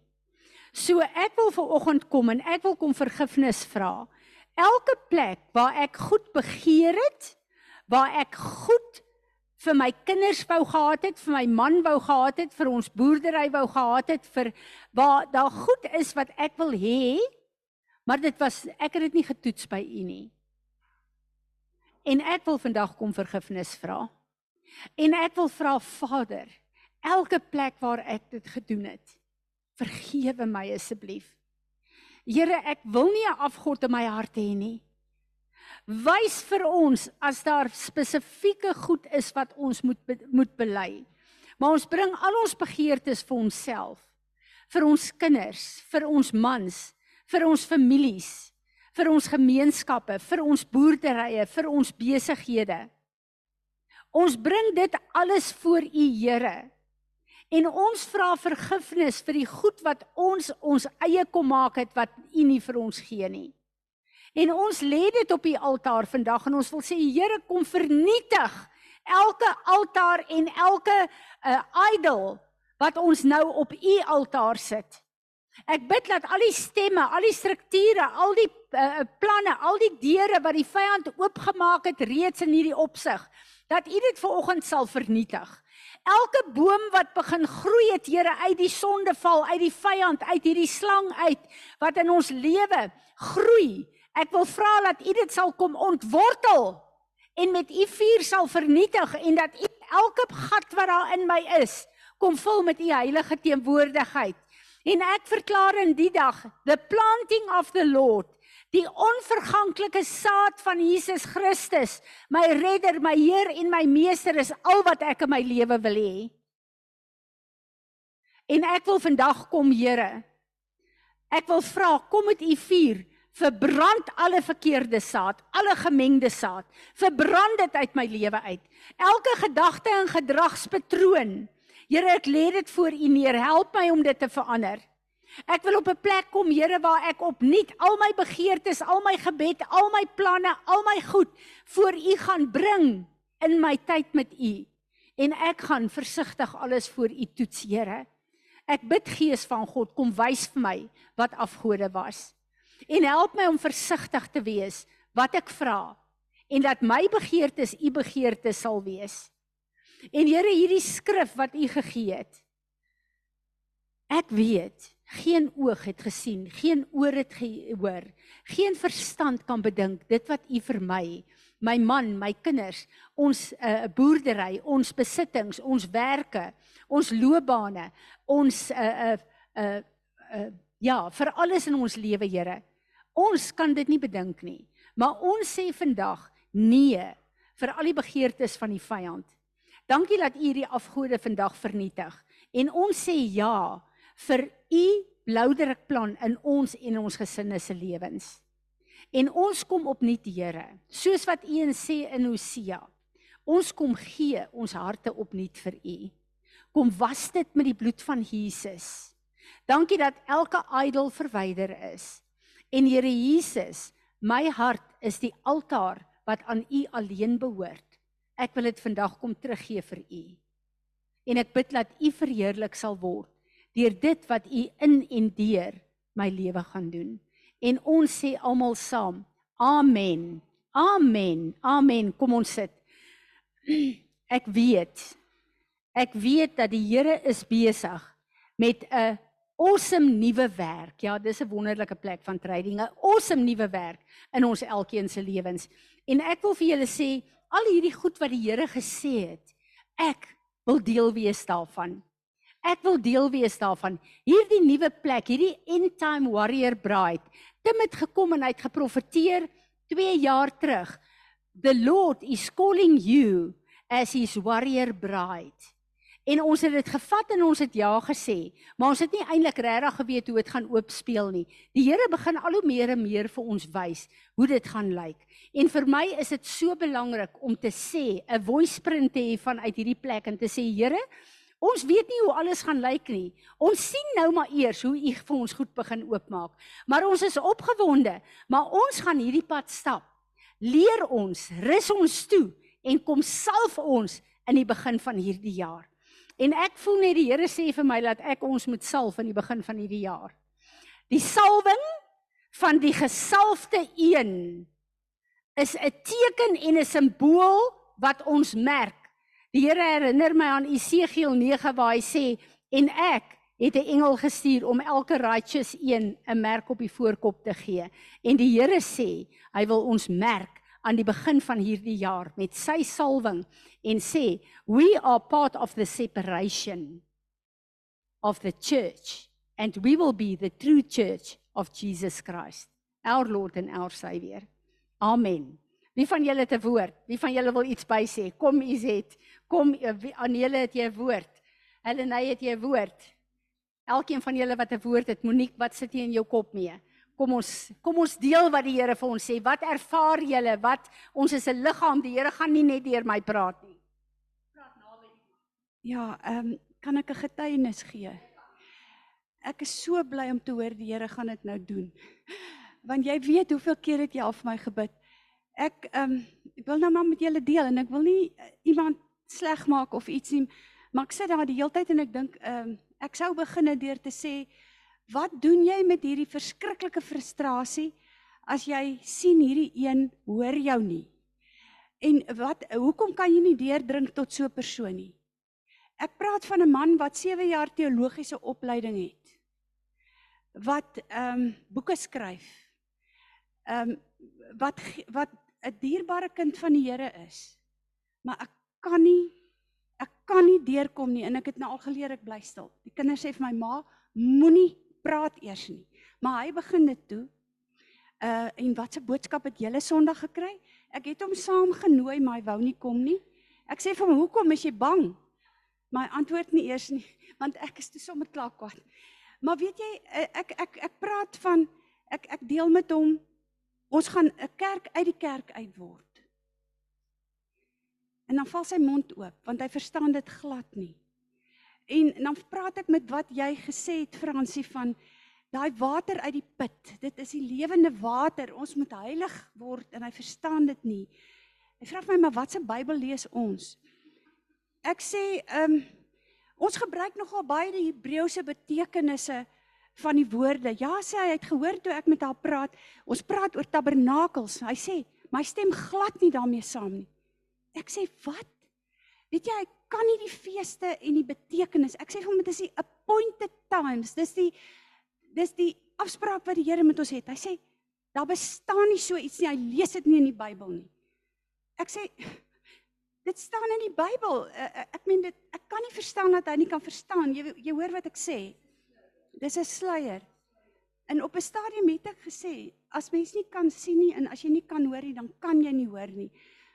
So ek wil ver oggend kom en ek wil kom vergifnis vra. Elke plek waar ek goed begeer het, waar ek goed vir my kinders wou gehad het, vir my man wou gehad het, vir ons boerdery wou gehad het, vir waar daar goed is wat ek wil hê, maar dit was ek het dit nie getoets by u nie. En ek wil vandag kom vergifnis vra. En ek wil vra Vader, elke plek waar ek dit gedoen het, vergewe my asseblief. Here, ek wil nie 'n afgod in my hart hê nie. Wys vir ons as daar spesifieke goed is wat ons moet moet bely. Maar ons bring al ons begeertes vir onsself, vir ons kinders, vir ons mans, vir ons families, vir ons gemeenskappe, vir ons boerderye, vir ons besighede. Ons bring dit alles voor U Here. En ons vra vergifnis vir die goed wat ons ons eie kom maak het wat U nie vir ons gee nie. En ons lê dit op die altaar vandag en ons wil sê Here kom vernietig elke altaar en elke uh, idol wat ons nou op U altaar sit. Ek bid dat al die stemme, al die strukture, al die uh, planne, al die deure wat die vyand oopgemaak het reeds in hierdie opsig, dat U dit vanoggend sal vernietig. Elke boom wat begin groei het, Here, uit die sondeval, uit die vyand, uit hierdie slang uit wat in ons lewe groei. Ek wil vra dat U dit sal kom ontwortel en met U vuur sal vernietig en dat U elke gat wat daar in my is, kom vul met U heilige teenwoordigheid. En ek verklaar in die dag, the planting of the Lord, die onverganklike saad van Jesus Christus, my redder, my Heer en my meester is al wat ek in my lewe wil hê. En ek wil vandag kom, Here. Ek wil vra, kom met u vuur, verbrand alle verkeerde saad, alle gemengde saad. Verbrand dit uit my lewe uit. Elke gedagte en gedragspatroon Here, ek lê dit voor U neer. Help my om dit te verander. Ek wil op 'n plek kom, Here, waar ek opnuut al my begeertes, al my gebed, al my planne, al my goed voor U gaan bring in my tyd met U. En ek gaan versigtig alles voor U toets, Here. Ek bid Gees van God, kom wys vir my wat afgode was. En help my om versigtig te wees wat ek vra en dat my begeertes U begeertes sal wees. En Here, hierdie skrif wat U gegee het. Ek weet, geen oog het gesien, geen oor het gehoor, geen verstand kan bedink dit wat U vir my, my man, my kinders, ons 'n uh, boerdery, ons besittings, ons werke, ons loopbane, ons 'n 'n 'n ja, vir alles in ons lewe, Here. Ons kan dit nie bedink nie. Maar ons sê vandag nee vir al die begeertes van die vyand. Dankie dat U hierdie afgode vandag vernietig. En ons sê ja vir U bloudrukplan in ons en ons gesinne se lewens. En ons kom opnuut Here, soos wat U en sê in Hosea. Ons kom gee ons harte opnuut vir U. Kom was dit met die bloed van Jesus. Dankie dat elke idol verwyder is. En Here Jesus, my hart is die altaar wat aan U alleen behoort. Ek wil dit vandag kom teruggee vir u. En ek bid dat u verheerlik sal word deur dit wat u in en deur my lewe gaan doen. En ons sê almal saam: Amen. Amen. Amen. Kom ons sit. Ek weet. Ek weet dat die Here is besig met 'n awesome nuwe werk. Ja, dis 'n wonderlike plek van trading, 'n awesome nuwe werk in ons elkeen se lewens. En ek wil vir julle sê, al hierdie goed wat die Here gesê het, ek wil deel wees daarvan. Ek wil deel wees daarvan. Hierdie nuwe plek, hierdie end time warrior bride, Tim het gekom en hy het geprofeteer 2 jaar terug. The Lord is calling you as his warrior bride. En ons het dit gevat en ons het ja gesê, maar ons het nie eintlik regtig geweet hoe dit gaan oopspeel nie. Die Here begin al hoe meer en meer vir ons wys hoe dit gaan lyk. En vir my is dit so belangrik om te sê, 'n voice print te hê vanuit hierdie plek en te sê, Here, ons weet nie hoe alles gaan lyk nie. Ons sien nou maar eers hoe U vir ons goed begin oopmaak. Maar ons is opgewonde, maar ons gaan hierdie pad stap. Leer ons, rus ons toe en kom salf ons in die begin van hierdie jaar. En ek voel net die Here sê vir my dat ek ons moet salf aan die begin van hierdie jaar. Die salwing van die gesalfde een is 'n teken en 'n simbool wat ons merk. Die Here herinner my aan Esegiel 9 waar hy sê en ek het 'n engel gestuur om elke righteous een 'n merk op die voorkop te gee. En die Here sê hy wil ons merk aan die begin van hierdie jaar met sy salwing en sê we are part of the separation of the church and we will be the true church of Jesus Christ our Lord and our Savior. Amen. Wie van julle het 'n woord? Wie van julle wil iets by sê kom Izet kom Anele het jy 'n woord? Helena het jy 'n woord? Elkeen van julle wat 'n woord het Monique wat sit jy in jou kop mee Kom ons kom ons deel wat die Here vir ons sê. Wat ervaar julle? Wat ons is 'n liggaam. Die Here gaan nie net deur my praat nie. Praat naby. Ja, ehm um, kan ek 'n getuienis gee? Ek is so bly om te hoor die Here gaan dit nou doen. Want jy weet hoeveel keer het jy al vir my gebid. Ek ehm um, ek wil nou maar met julle deel en ek wil nie uh, iemand sleg maak of iets nie, maar ek sit daar die hele tyd en ek dink ehm um, ek sou begin deur te sê wat doen jy met hierdie verskriklike frustrasie as jy sien hierdie een hoor jou nie? En wat hoekom kan jy nie deurdrink tot so 'n persoon nie? Ek praat van 'n man wat 7 jaar teologiese opleiding het. Wat ehm um, boeke skryf. Ehm um, wat wat 'n dierbare kind van die Here is. Maar ek kan nie ek kan nie deurkom nie en ek het nou al geleer ek bly stil. Die kinders sê vir my ma, moenie praat eers nie. Maar hy begin dit toe. Uh en watse boodskap het julle Sondag gekry? Ek het hom saam genooi, maar hy wou nie kom nie. Ek sê vir hom, "Hoekom is jy bang?" Maar hy antwoord nie eers nie, want ek is te sommer klaar kwaad. Maar weet jy, uh, ek ek ek praat van ek ek deel met hom ons gaan 'n kerk uit die kerk uit word. En dan val sy mond oop want hy verstaan dit glad nie. En dan praat ek met wat jy gesê het Fransie van daai water uit die put. Dit is die lewende water. Ons moet heilig word en hy verstaan dit nie. Hy vra my maar wat se Bybel lees ons? Ek sê ehm um, ons gebruik nogal baie die Hebreëse betekenisse van die woorde. Ja, sê hy, hy het gehoor toe ek met haar praat. Ons praat oor tabernakels. Hy sê my stem glad nie daarmee saam nie. Ek sê wat? Weet jy, hy kan nie die feeste en die betekenis. Ek sê vir hom dit is die appointed times. Dis die dis die afspraak wat die Here met ons het. Hy sê daar bestaan nie so iets nie. Hy lees dit nie in die Bybel nie. Ek sê dit staan in die Bybel. Eh, eh, ek meen dit ek kan nie verstaan dat hy nie kan verstaan. Jy jy hoor wat ek sê. Dis 'n sluier. En op 'n stadium het ek gesê, as mens nie kan sien nie en as jy nie kan hoor nie, dan kan jy nie hoor nie.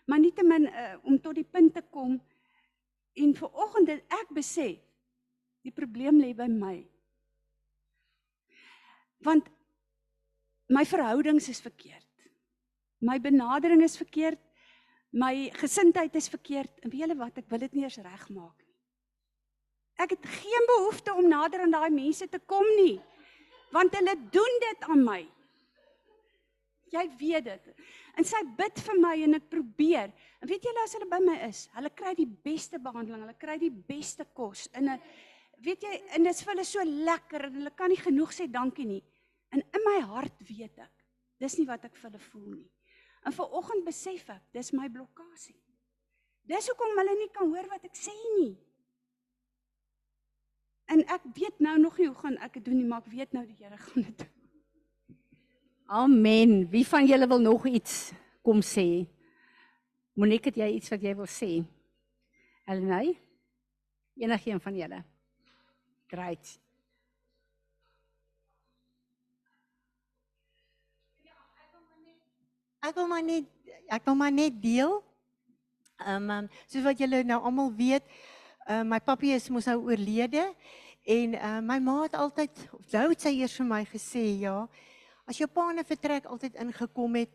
Maar nietemin uh, om tot die punt te kom En vir oggend het ek besef die probleem lê by my. Want my verhoudings is verkeerd. My benadering is verkeerd. My gesindheid is verkeerd. En weet julle wat, ek wil dit nie eens regmaak nie. Ek het geen behoefte om nader aan daai mense te kom nie. Want hulle doen dit aan my. Jy weet dit. En sy bid vir my en ek probeer. En weet julle as hulle by my is, hulle kry die beste behandeling, hulle kry die beste kos in 'n weet jy, en dit is vir hulle so lekker en hulle kan nie genoeg sê dankie nie. En in my hart weet ek, dis nie wat ek vir hulle voel nie. En ver oggend besef ek, dis my blokkade. Dis hoekom hulle nie kan hoor wat ek sê nie. En ek weet nou nog nie hoe gaan ek dit doen nie, maar ek weet nou die Here gaan dit doen. Amen. Wie van julle wil nog iets kom sê? Monique, het jy iets wat jy wil sê? Elnay? Enigeen van julle? Great. Ek wil maar net ek wil maar net deel. Ehm um, soos wat julle nou almal weet, uh, my pappa is mos nou oorlede en uh, my ma het altyd onthou sy eers vir my gesê ja, As jou pa net vertrek altyd ingekom het,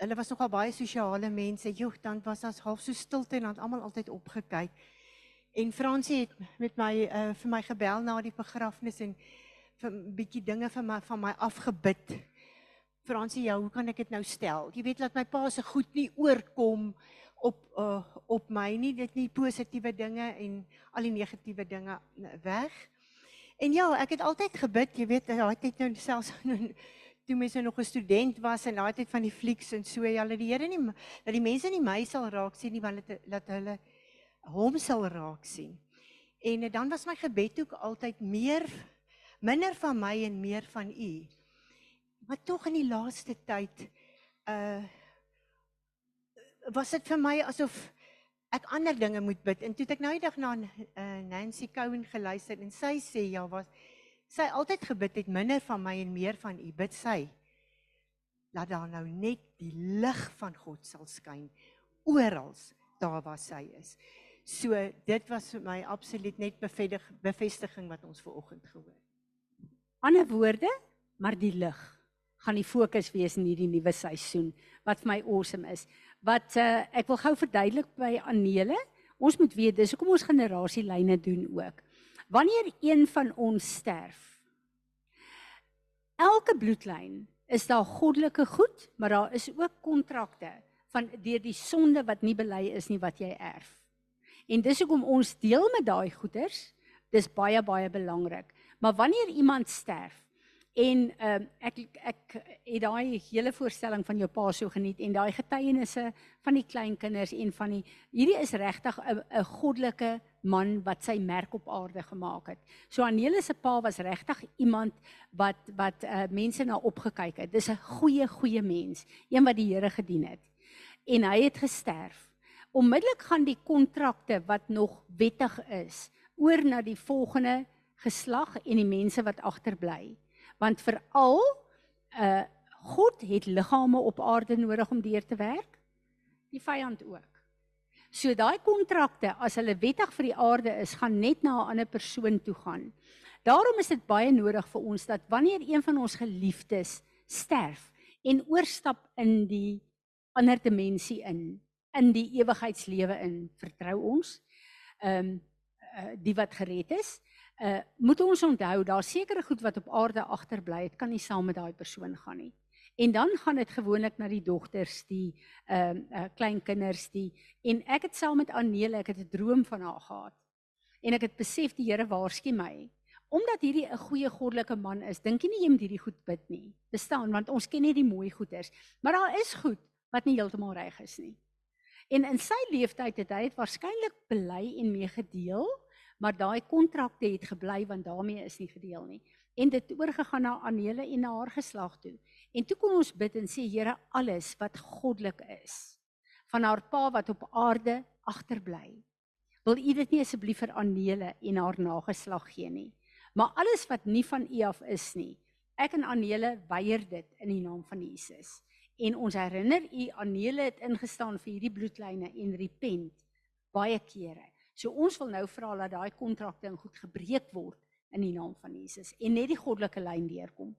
hulle was nogal baie sosiale mense. Joh, dan was ons half so stilte en dan almal altyd opgekyk. En Fransie het met my uh, vir my gebel na die begrafnis en vir 'n bietjie dinge vir my van my afgebid. Fransie, ja, hoe kan ek dit nou stel? Jy weet dat my pa se goed nie oorkom op uh, op my nie, dit nie positiewe dinge en al die negatiewe dinge weg. En ja, ek het altyd gebid, jy weet, daai tyd nou selfs toe mense nog 'n student was en daai tyd van die flieks en so ja, dat die Here nie dat die mense nie my sal raak sien nie, want dit dat hulle hom sal raak sien. En eh, dan was my gebed ook altyd meer minder van my en meer van U. Maar tog in die laaste tyd uh was dit vir my asof ek ander dinge moet bid. En toe ek nou die dag na uh, Nancy Cowan geluister en sy sê ja, was sy altyd gebid het minder van my en meer van u. Bid sy laat daar nou net die lig van God sal skyn oral daar waar sy is. So dit was vir my absoluut net bevestig bevestiging wat ons ver oggend gehoor ander woorde maar die lig gaan die fokus wees in hierdie nuwe seisoen wat vir my awesome is. Wat uh, ek wil gou verduidelik by Anele ons moet weet dis hoekom ons generasielyne doen ook Wanneer een van ons sterf, elke bloedlyn is daar goddelike goed, maar daar is ook kontrakte van deur die sonde wat nie bely is nie wat jy erf. En dis hoekom ons deel met daai goeders. Dis baie baie belangrik. Maar wanneer iemand sterf en ehm uh, ek ek het daai hele voorstelling van jou pa so geniet en daai getuienisse van die kleinkinders en van die hierdie is regtig 'n 'n goddelike man wat sy merk op aarde gemaak het. So Anele se pa was regtig iemand wat wat uh, mense na opgekyk het. Dis 'n goeie goeie mens, een wat die Here gedien het. En hy het gesterf. Onmiddellik gaan die kontrakte wat nog wettig is oor na die volgende geslag en die mense wat agterbly. Want veral uh God het liggame op aarde nodig om deur te werk. Die vyand ook. So daai kontrakte as hulle wettig vir die aarde is, gaan net na 'n ander persoon toe gaan. Daarom is dit baie nodig vir ons dat wanneer een van ons geliefdes sterf en oorstap in die ander dimensie in, in die ewigheidslewe in, vertrou ons ehm um, die wat gered is, uh moet ons onthou daar sekere goed wat op aarde agterbly het, kan nie saam met daai persoon gaan nie. En dan gaan dit gewoonlik na die dogters, die ehm uh, uh, kleinkinders die en ek het saam met Anele, ek het 'n droom van haar gehad. En ek het besef die Here waarsku my omdat hierdie 'n goeie goddelike man is, dink jy nie jy moet hierdie goed bid nie. Bestaan want ons ken net die mooi goeders, maar daar is goed wat nie heeltemal reg is nie. En in sy lewenstyd het hy dit waarskynlik bely en mee gedeel, maar daai kontrakte het gebly want daarmee is nie gedeel nie. En dit oorgegaan na Anele en na haar geslag toe. En toe kom ons bid en sê Here alles wat goddelik is van haar pa wat op aarde agterbly. Wil U dit nie asseblief vir Anele en haar nageslag gee nie. Maar alles wat nie van U af is nie. Ek en Anele weier dit in die naam van Jesus. En ons herinner U Anele het ingestaan vir hierdie bloedlyne en repent baie kere. So ons wil nou vra dat daai kontrakte goed gebreek word in die naam van Jesus en net die goddelike lyn deurkom.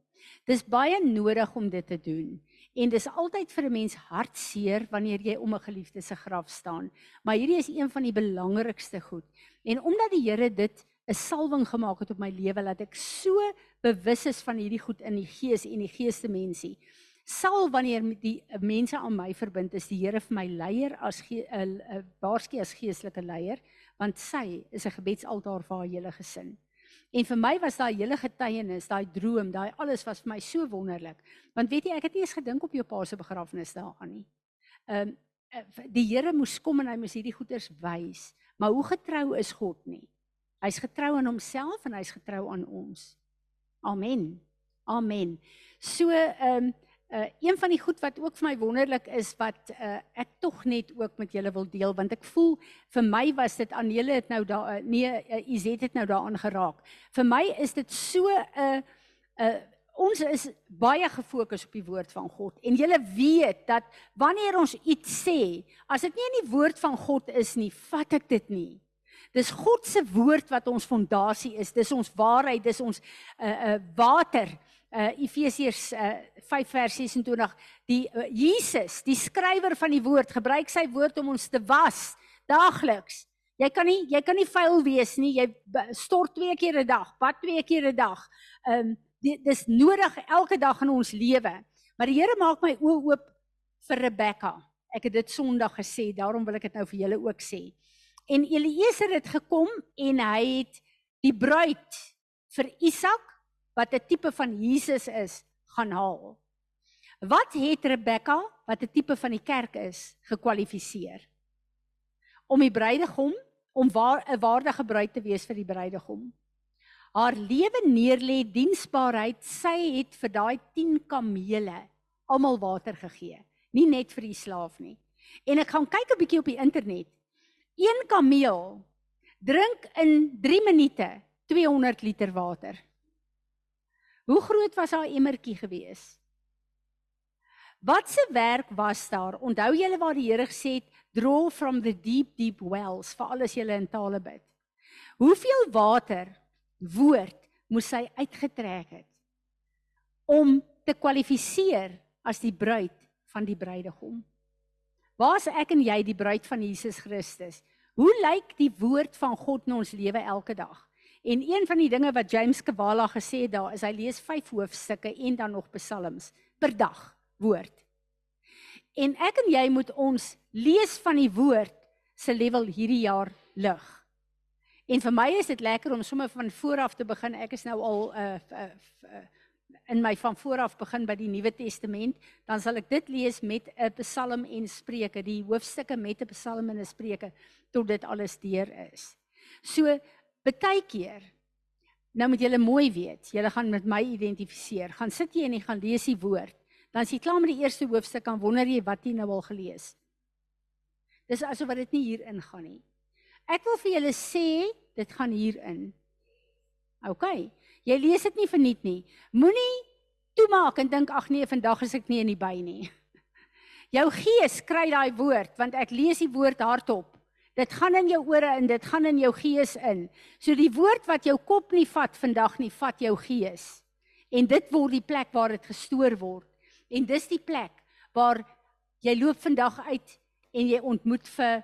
Dis baie nodig om dit te doen. En dis altyd vir 'n mens hartseer wanneer jy om 'n geliefde se graf staan. Maar hierdie is een van die belangrikste goed. En omdat die Here dit 'n salwing gemaak het op my lewe dat ek so bewus is van hierdie goed in die gees en die geeste mensie. Sal wanneer die mense aan my verbind is die Here vir my leier as 'n uh, uh, waarskynlik as geestelike leier want sy is 'n gebedsaltaar vir haar hele gesin. En vir my was daai hele getuienis, daai droom, daai alles was vir my so wonderlik. Want weet jy, ek het nie eens gedink op jou pa se begrafnis daaraan nie. Ehm um, die Here moes kom en hy moes hierdie goeders wys. Maar hoe getrou is God nie? Hy's getrou aan homself en hy's getrou aan ons. Amen. Amen. So ehm um, Uh een van die goed wat ook vir my wonderlik is wat uh ek tog net ook met julle wil deel want ek voel vir my was dit Anele het nou daar uh, nee uh, Izet het nou daaraan geraak. Vir my is dit so 'n uh, uh ons is baie gefokus op die woord van God en julle weet dat wanneer ons iets sê, as dit nie in die woord van God is nie, vat ek dit nie. Dis God se woord wat ons fondasie is. Dis ons waarheid, dis ons uh uh water uh Efesiërs uh 5 vers 26 die uh, Jesus, die skrywer van die woord, gebruik sy woord om ons te was daagliks. Jy kan nie jy kan nie vuil wees nie. Jy stort twee keer 'n dag, bad twee keer 'n dag. Um dis nodig elke dag in ons lewe. Maar die Here maak my oë oop vir Rebekka. Ek het dit Sondag gesê, daarom wil ek dit nou vir julle ook sê. En Eliezer het gekom en hy het die bruid vir Isak wat 'n tipe van Jesus is, gaan haal. Wat het Rebekka, wat 'n tipe van die kerk is, gekwalifiseer? Om die bruidegom om waar 'n waardige bruid te wees vir die bruidegom. Haar lewe neerlê diensbaarheid, sy het vir daai 10 kamele almal water gegee, nie net vir die slaaf nie. En ek gaan kyk 'n bietjie op die internet. Een kameel drink in 3 minute 200 liter water. Hoe groot was haar emmertjie gewees? Wat se werk was daar? Onthou julle waar die Here gesê het, "Draw from the deep deep wells," vir alles julle in tale bid. Hoeveel water woord moes sy uitgetrek het om te kwalifiseer as die bruid van die bruidegom? Waar's ek en jy die bruid van Jesus Christus? Hoe lyk die woord van God in ons lewe elke dag? En een van die dinge wat James Kwala gesê het daar is hy lees 5 hoofstukke en dan nog psalms per dag woord. En ek en jy moet ons lees van die woord se level hierdie jaar lig. En vir my is dit lekker om sommer van voor af te begin. Ek is nou al 'n uh, uh, uh, in my van voor af begin by die Nuwe Testament, dan sal ek dit lees met 'n Psalm en Spreuke, die hoofstukke met 'n Psalm en 'n Spreuke tot dit alles deur is. So baie keer nou moet julle mooi weet, julle gaan met my identifiseer. Gaan sit jy en jy gaan lees die woord. Dan as jy klaar met die eerste hoofstuk kan wonder jy wat jy nou al gelees. Dis asof dit nie hier ingaan nie. Ek wil vir julle sê, dit gaan hierin. OK. Jy lees dit nie verniet nie. Moenie toemaak en dink ag nee, vandag is ek nie in die by nie. Jou gees kry daai woord want ek lees die woord hardop. Dit gaan in jou ore en dit gaan in jou gees in. So die woord wat jou kop nie vat vandag nie, vat jou gees. En dit word die plek waar dit gestoor word. En dis die plek waar jy loop vandag uit en jy ontmoet vir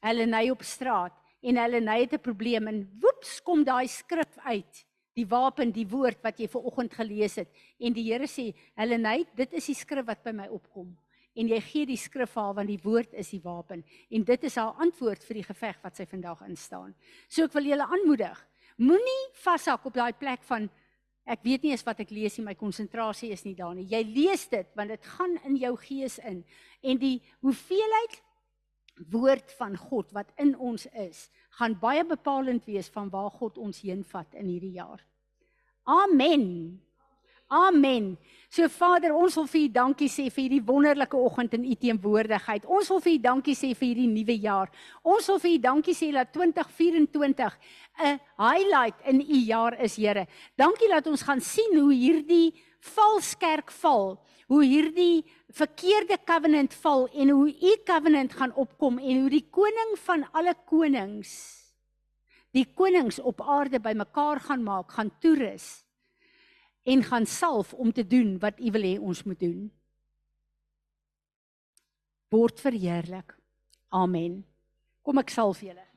Helene op straat en Helene het 'n probleem en woeps kom daai skrif uit die wapen, die woord wat jy ver oggend gelees het en die Here sê, "Helene, dit is die skrif wat by my opkom." En jy gee die skrif haar want die woord is die wapen en dit is haar antwoord vir die geveg wat sy vandag instaan. So ek wil julle aanmoedig, moenie vashak op daai plek van ek weet nie eens wat ek lees nie, my konsentrasie is nie daar nie. Jy lees dit want dit gaan in jou gees in en die hoeveelheid woord van God wat in ons is, gaan baie bepalend wees van waar God ons heen vat in hierdie jaar. Amen. Amen. So Vader, ons wil vir U dankie sê vir hierdie wonderlike oggend in U teenwoordigheid. Ons wil vir U dankie sê vir hierdie nuwe jaar. Ons wil vir U dankie sê dat 2024 'n highlight in U jaar is, Here. Dankie dat ons gaan sien hoe hierdie valskerk val hoe hierdie verkeerde covenant val en hoe u covenant gaan opkom en hoe die koning van alle konings die konings op aarde bymekaar gaan maak, gaan toerus en gaan salf om te doen wat u wil hê ons moet doen. Word verheerlik. Amen. Kom ek salf julle.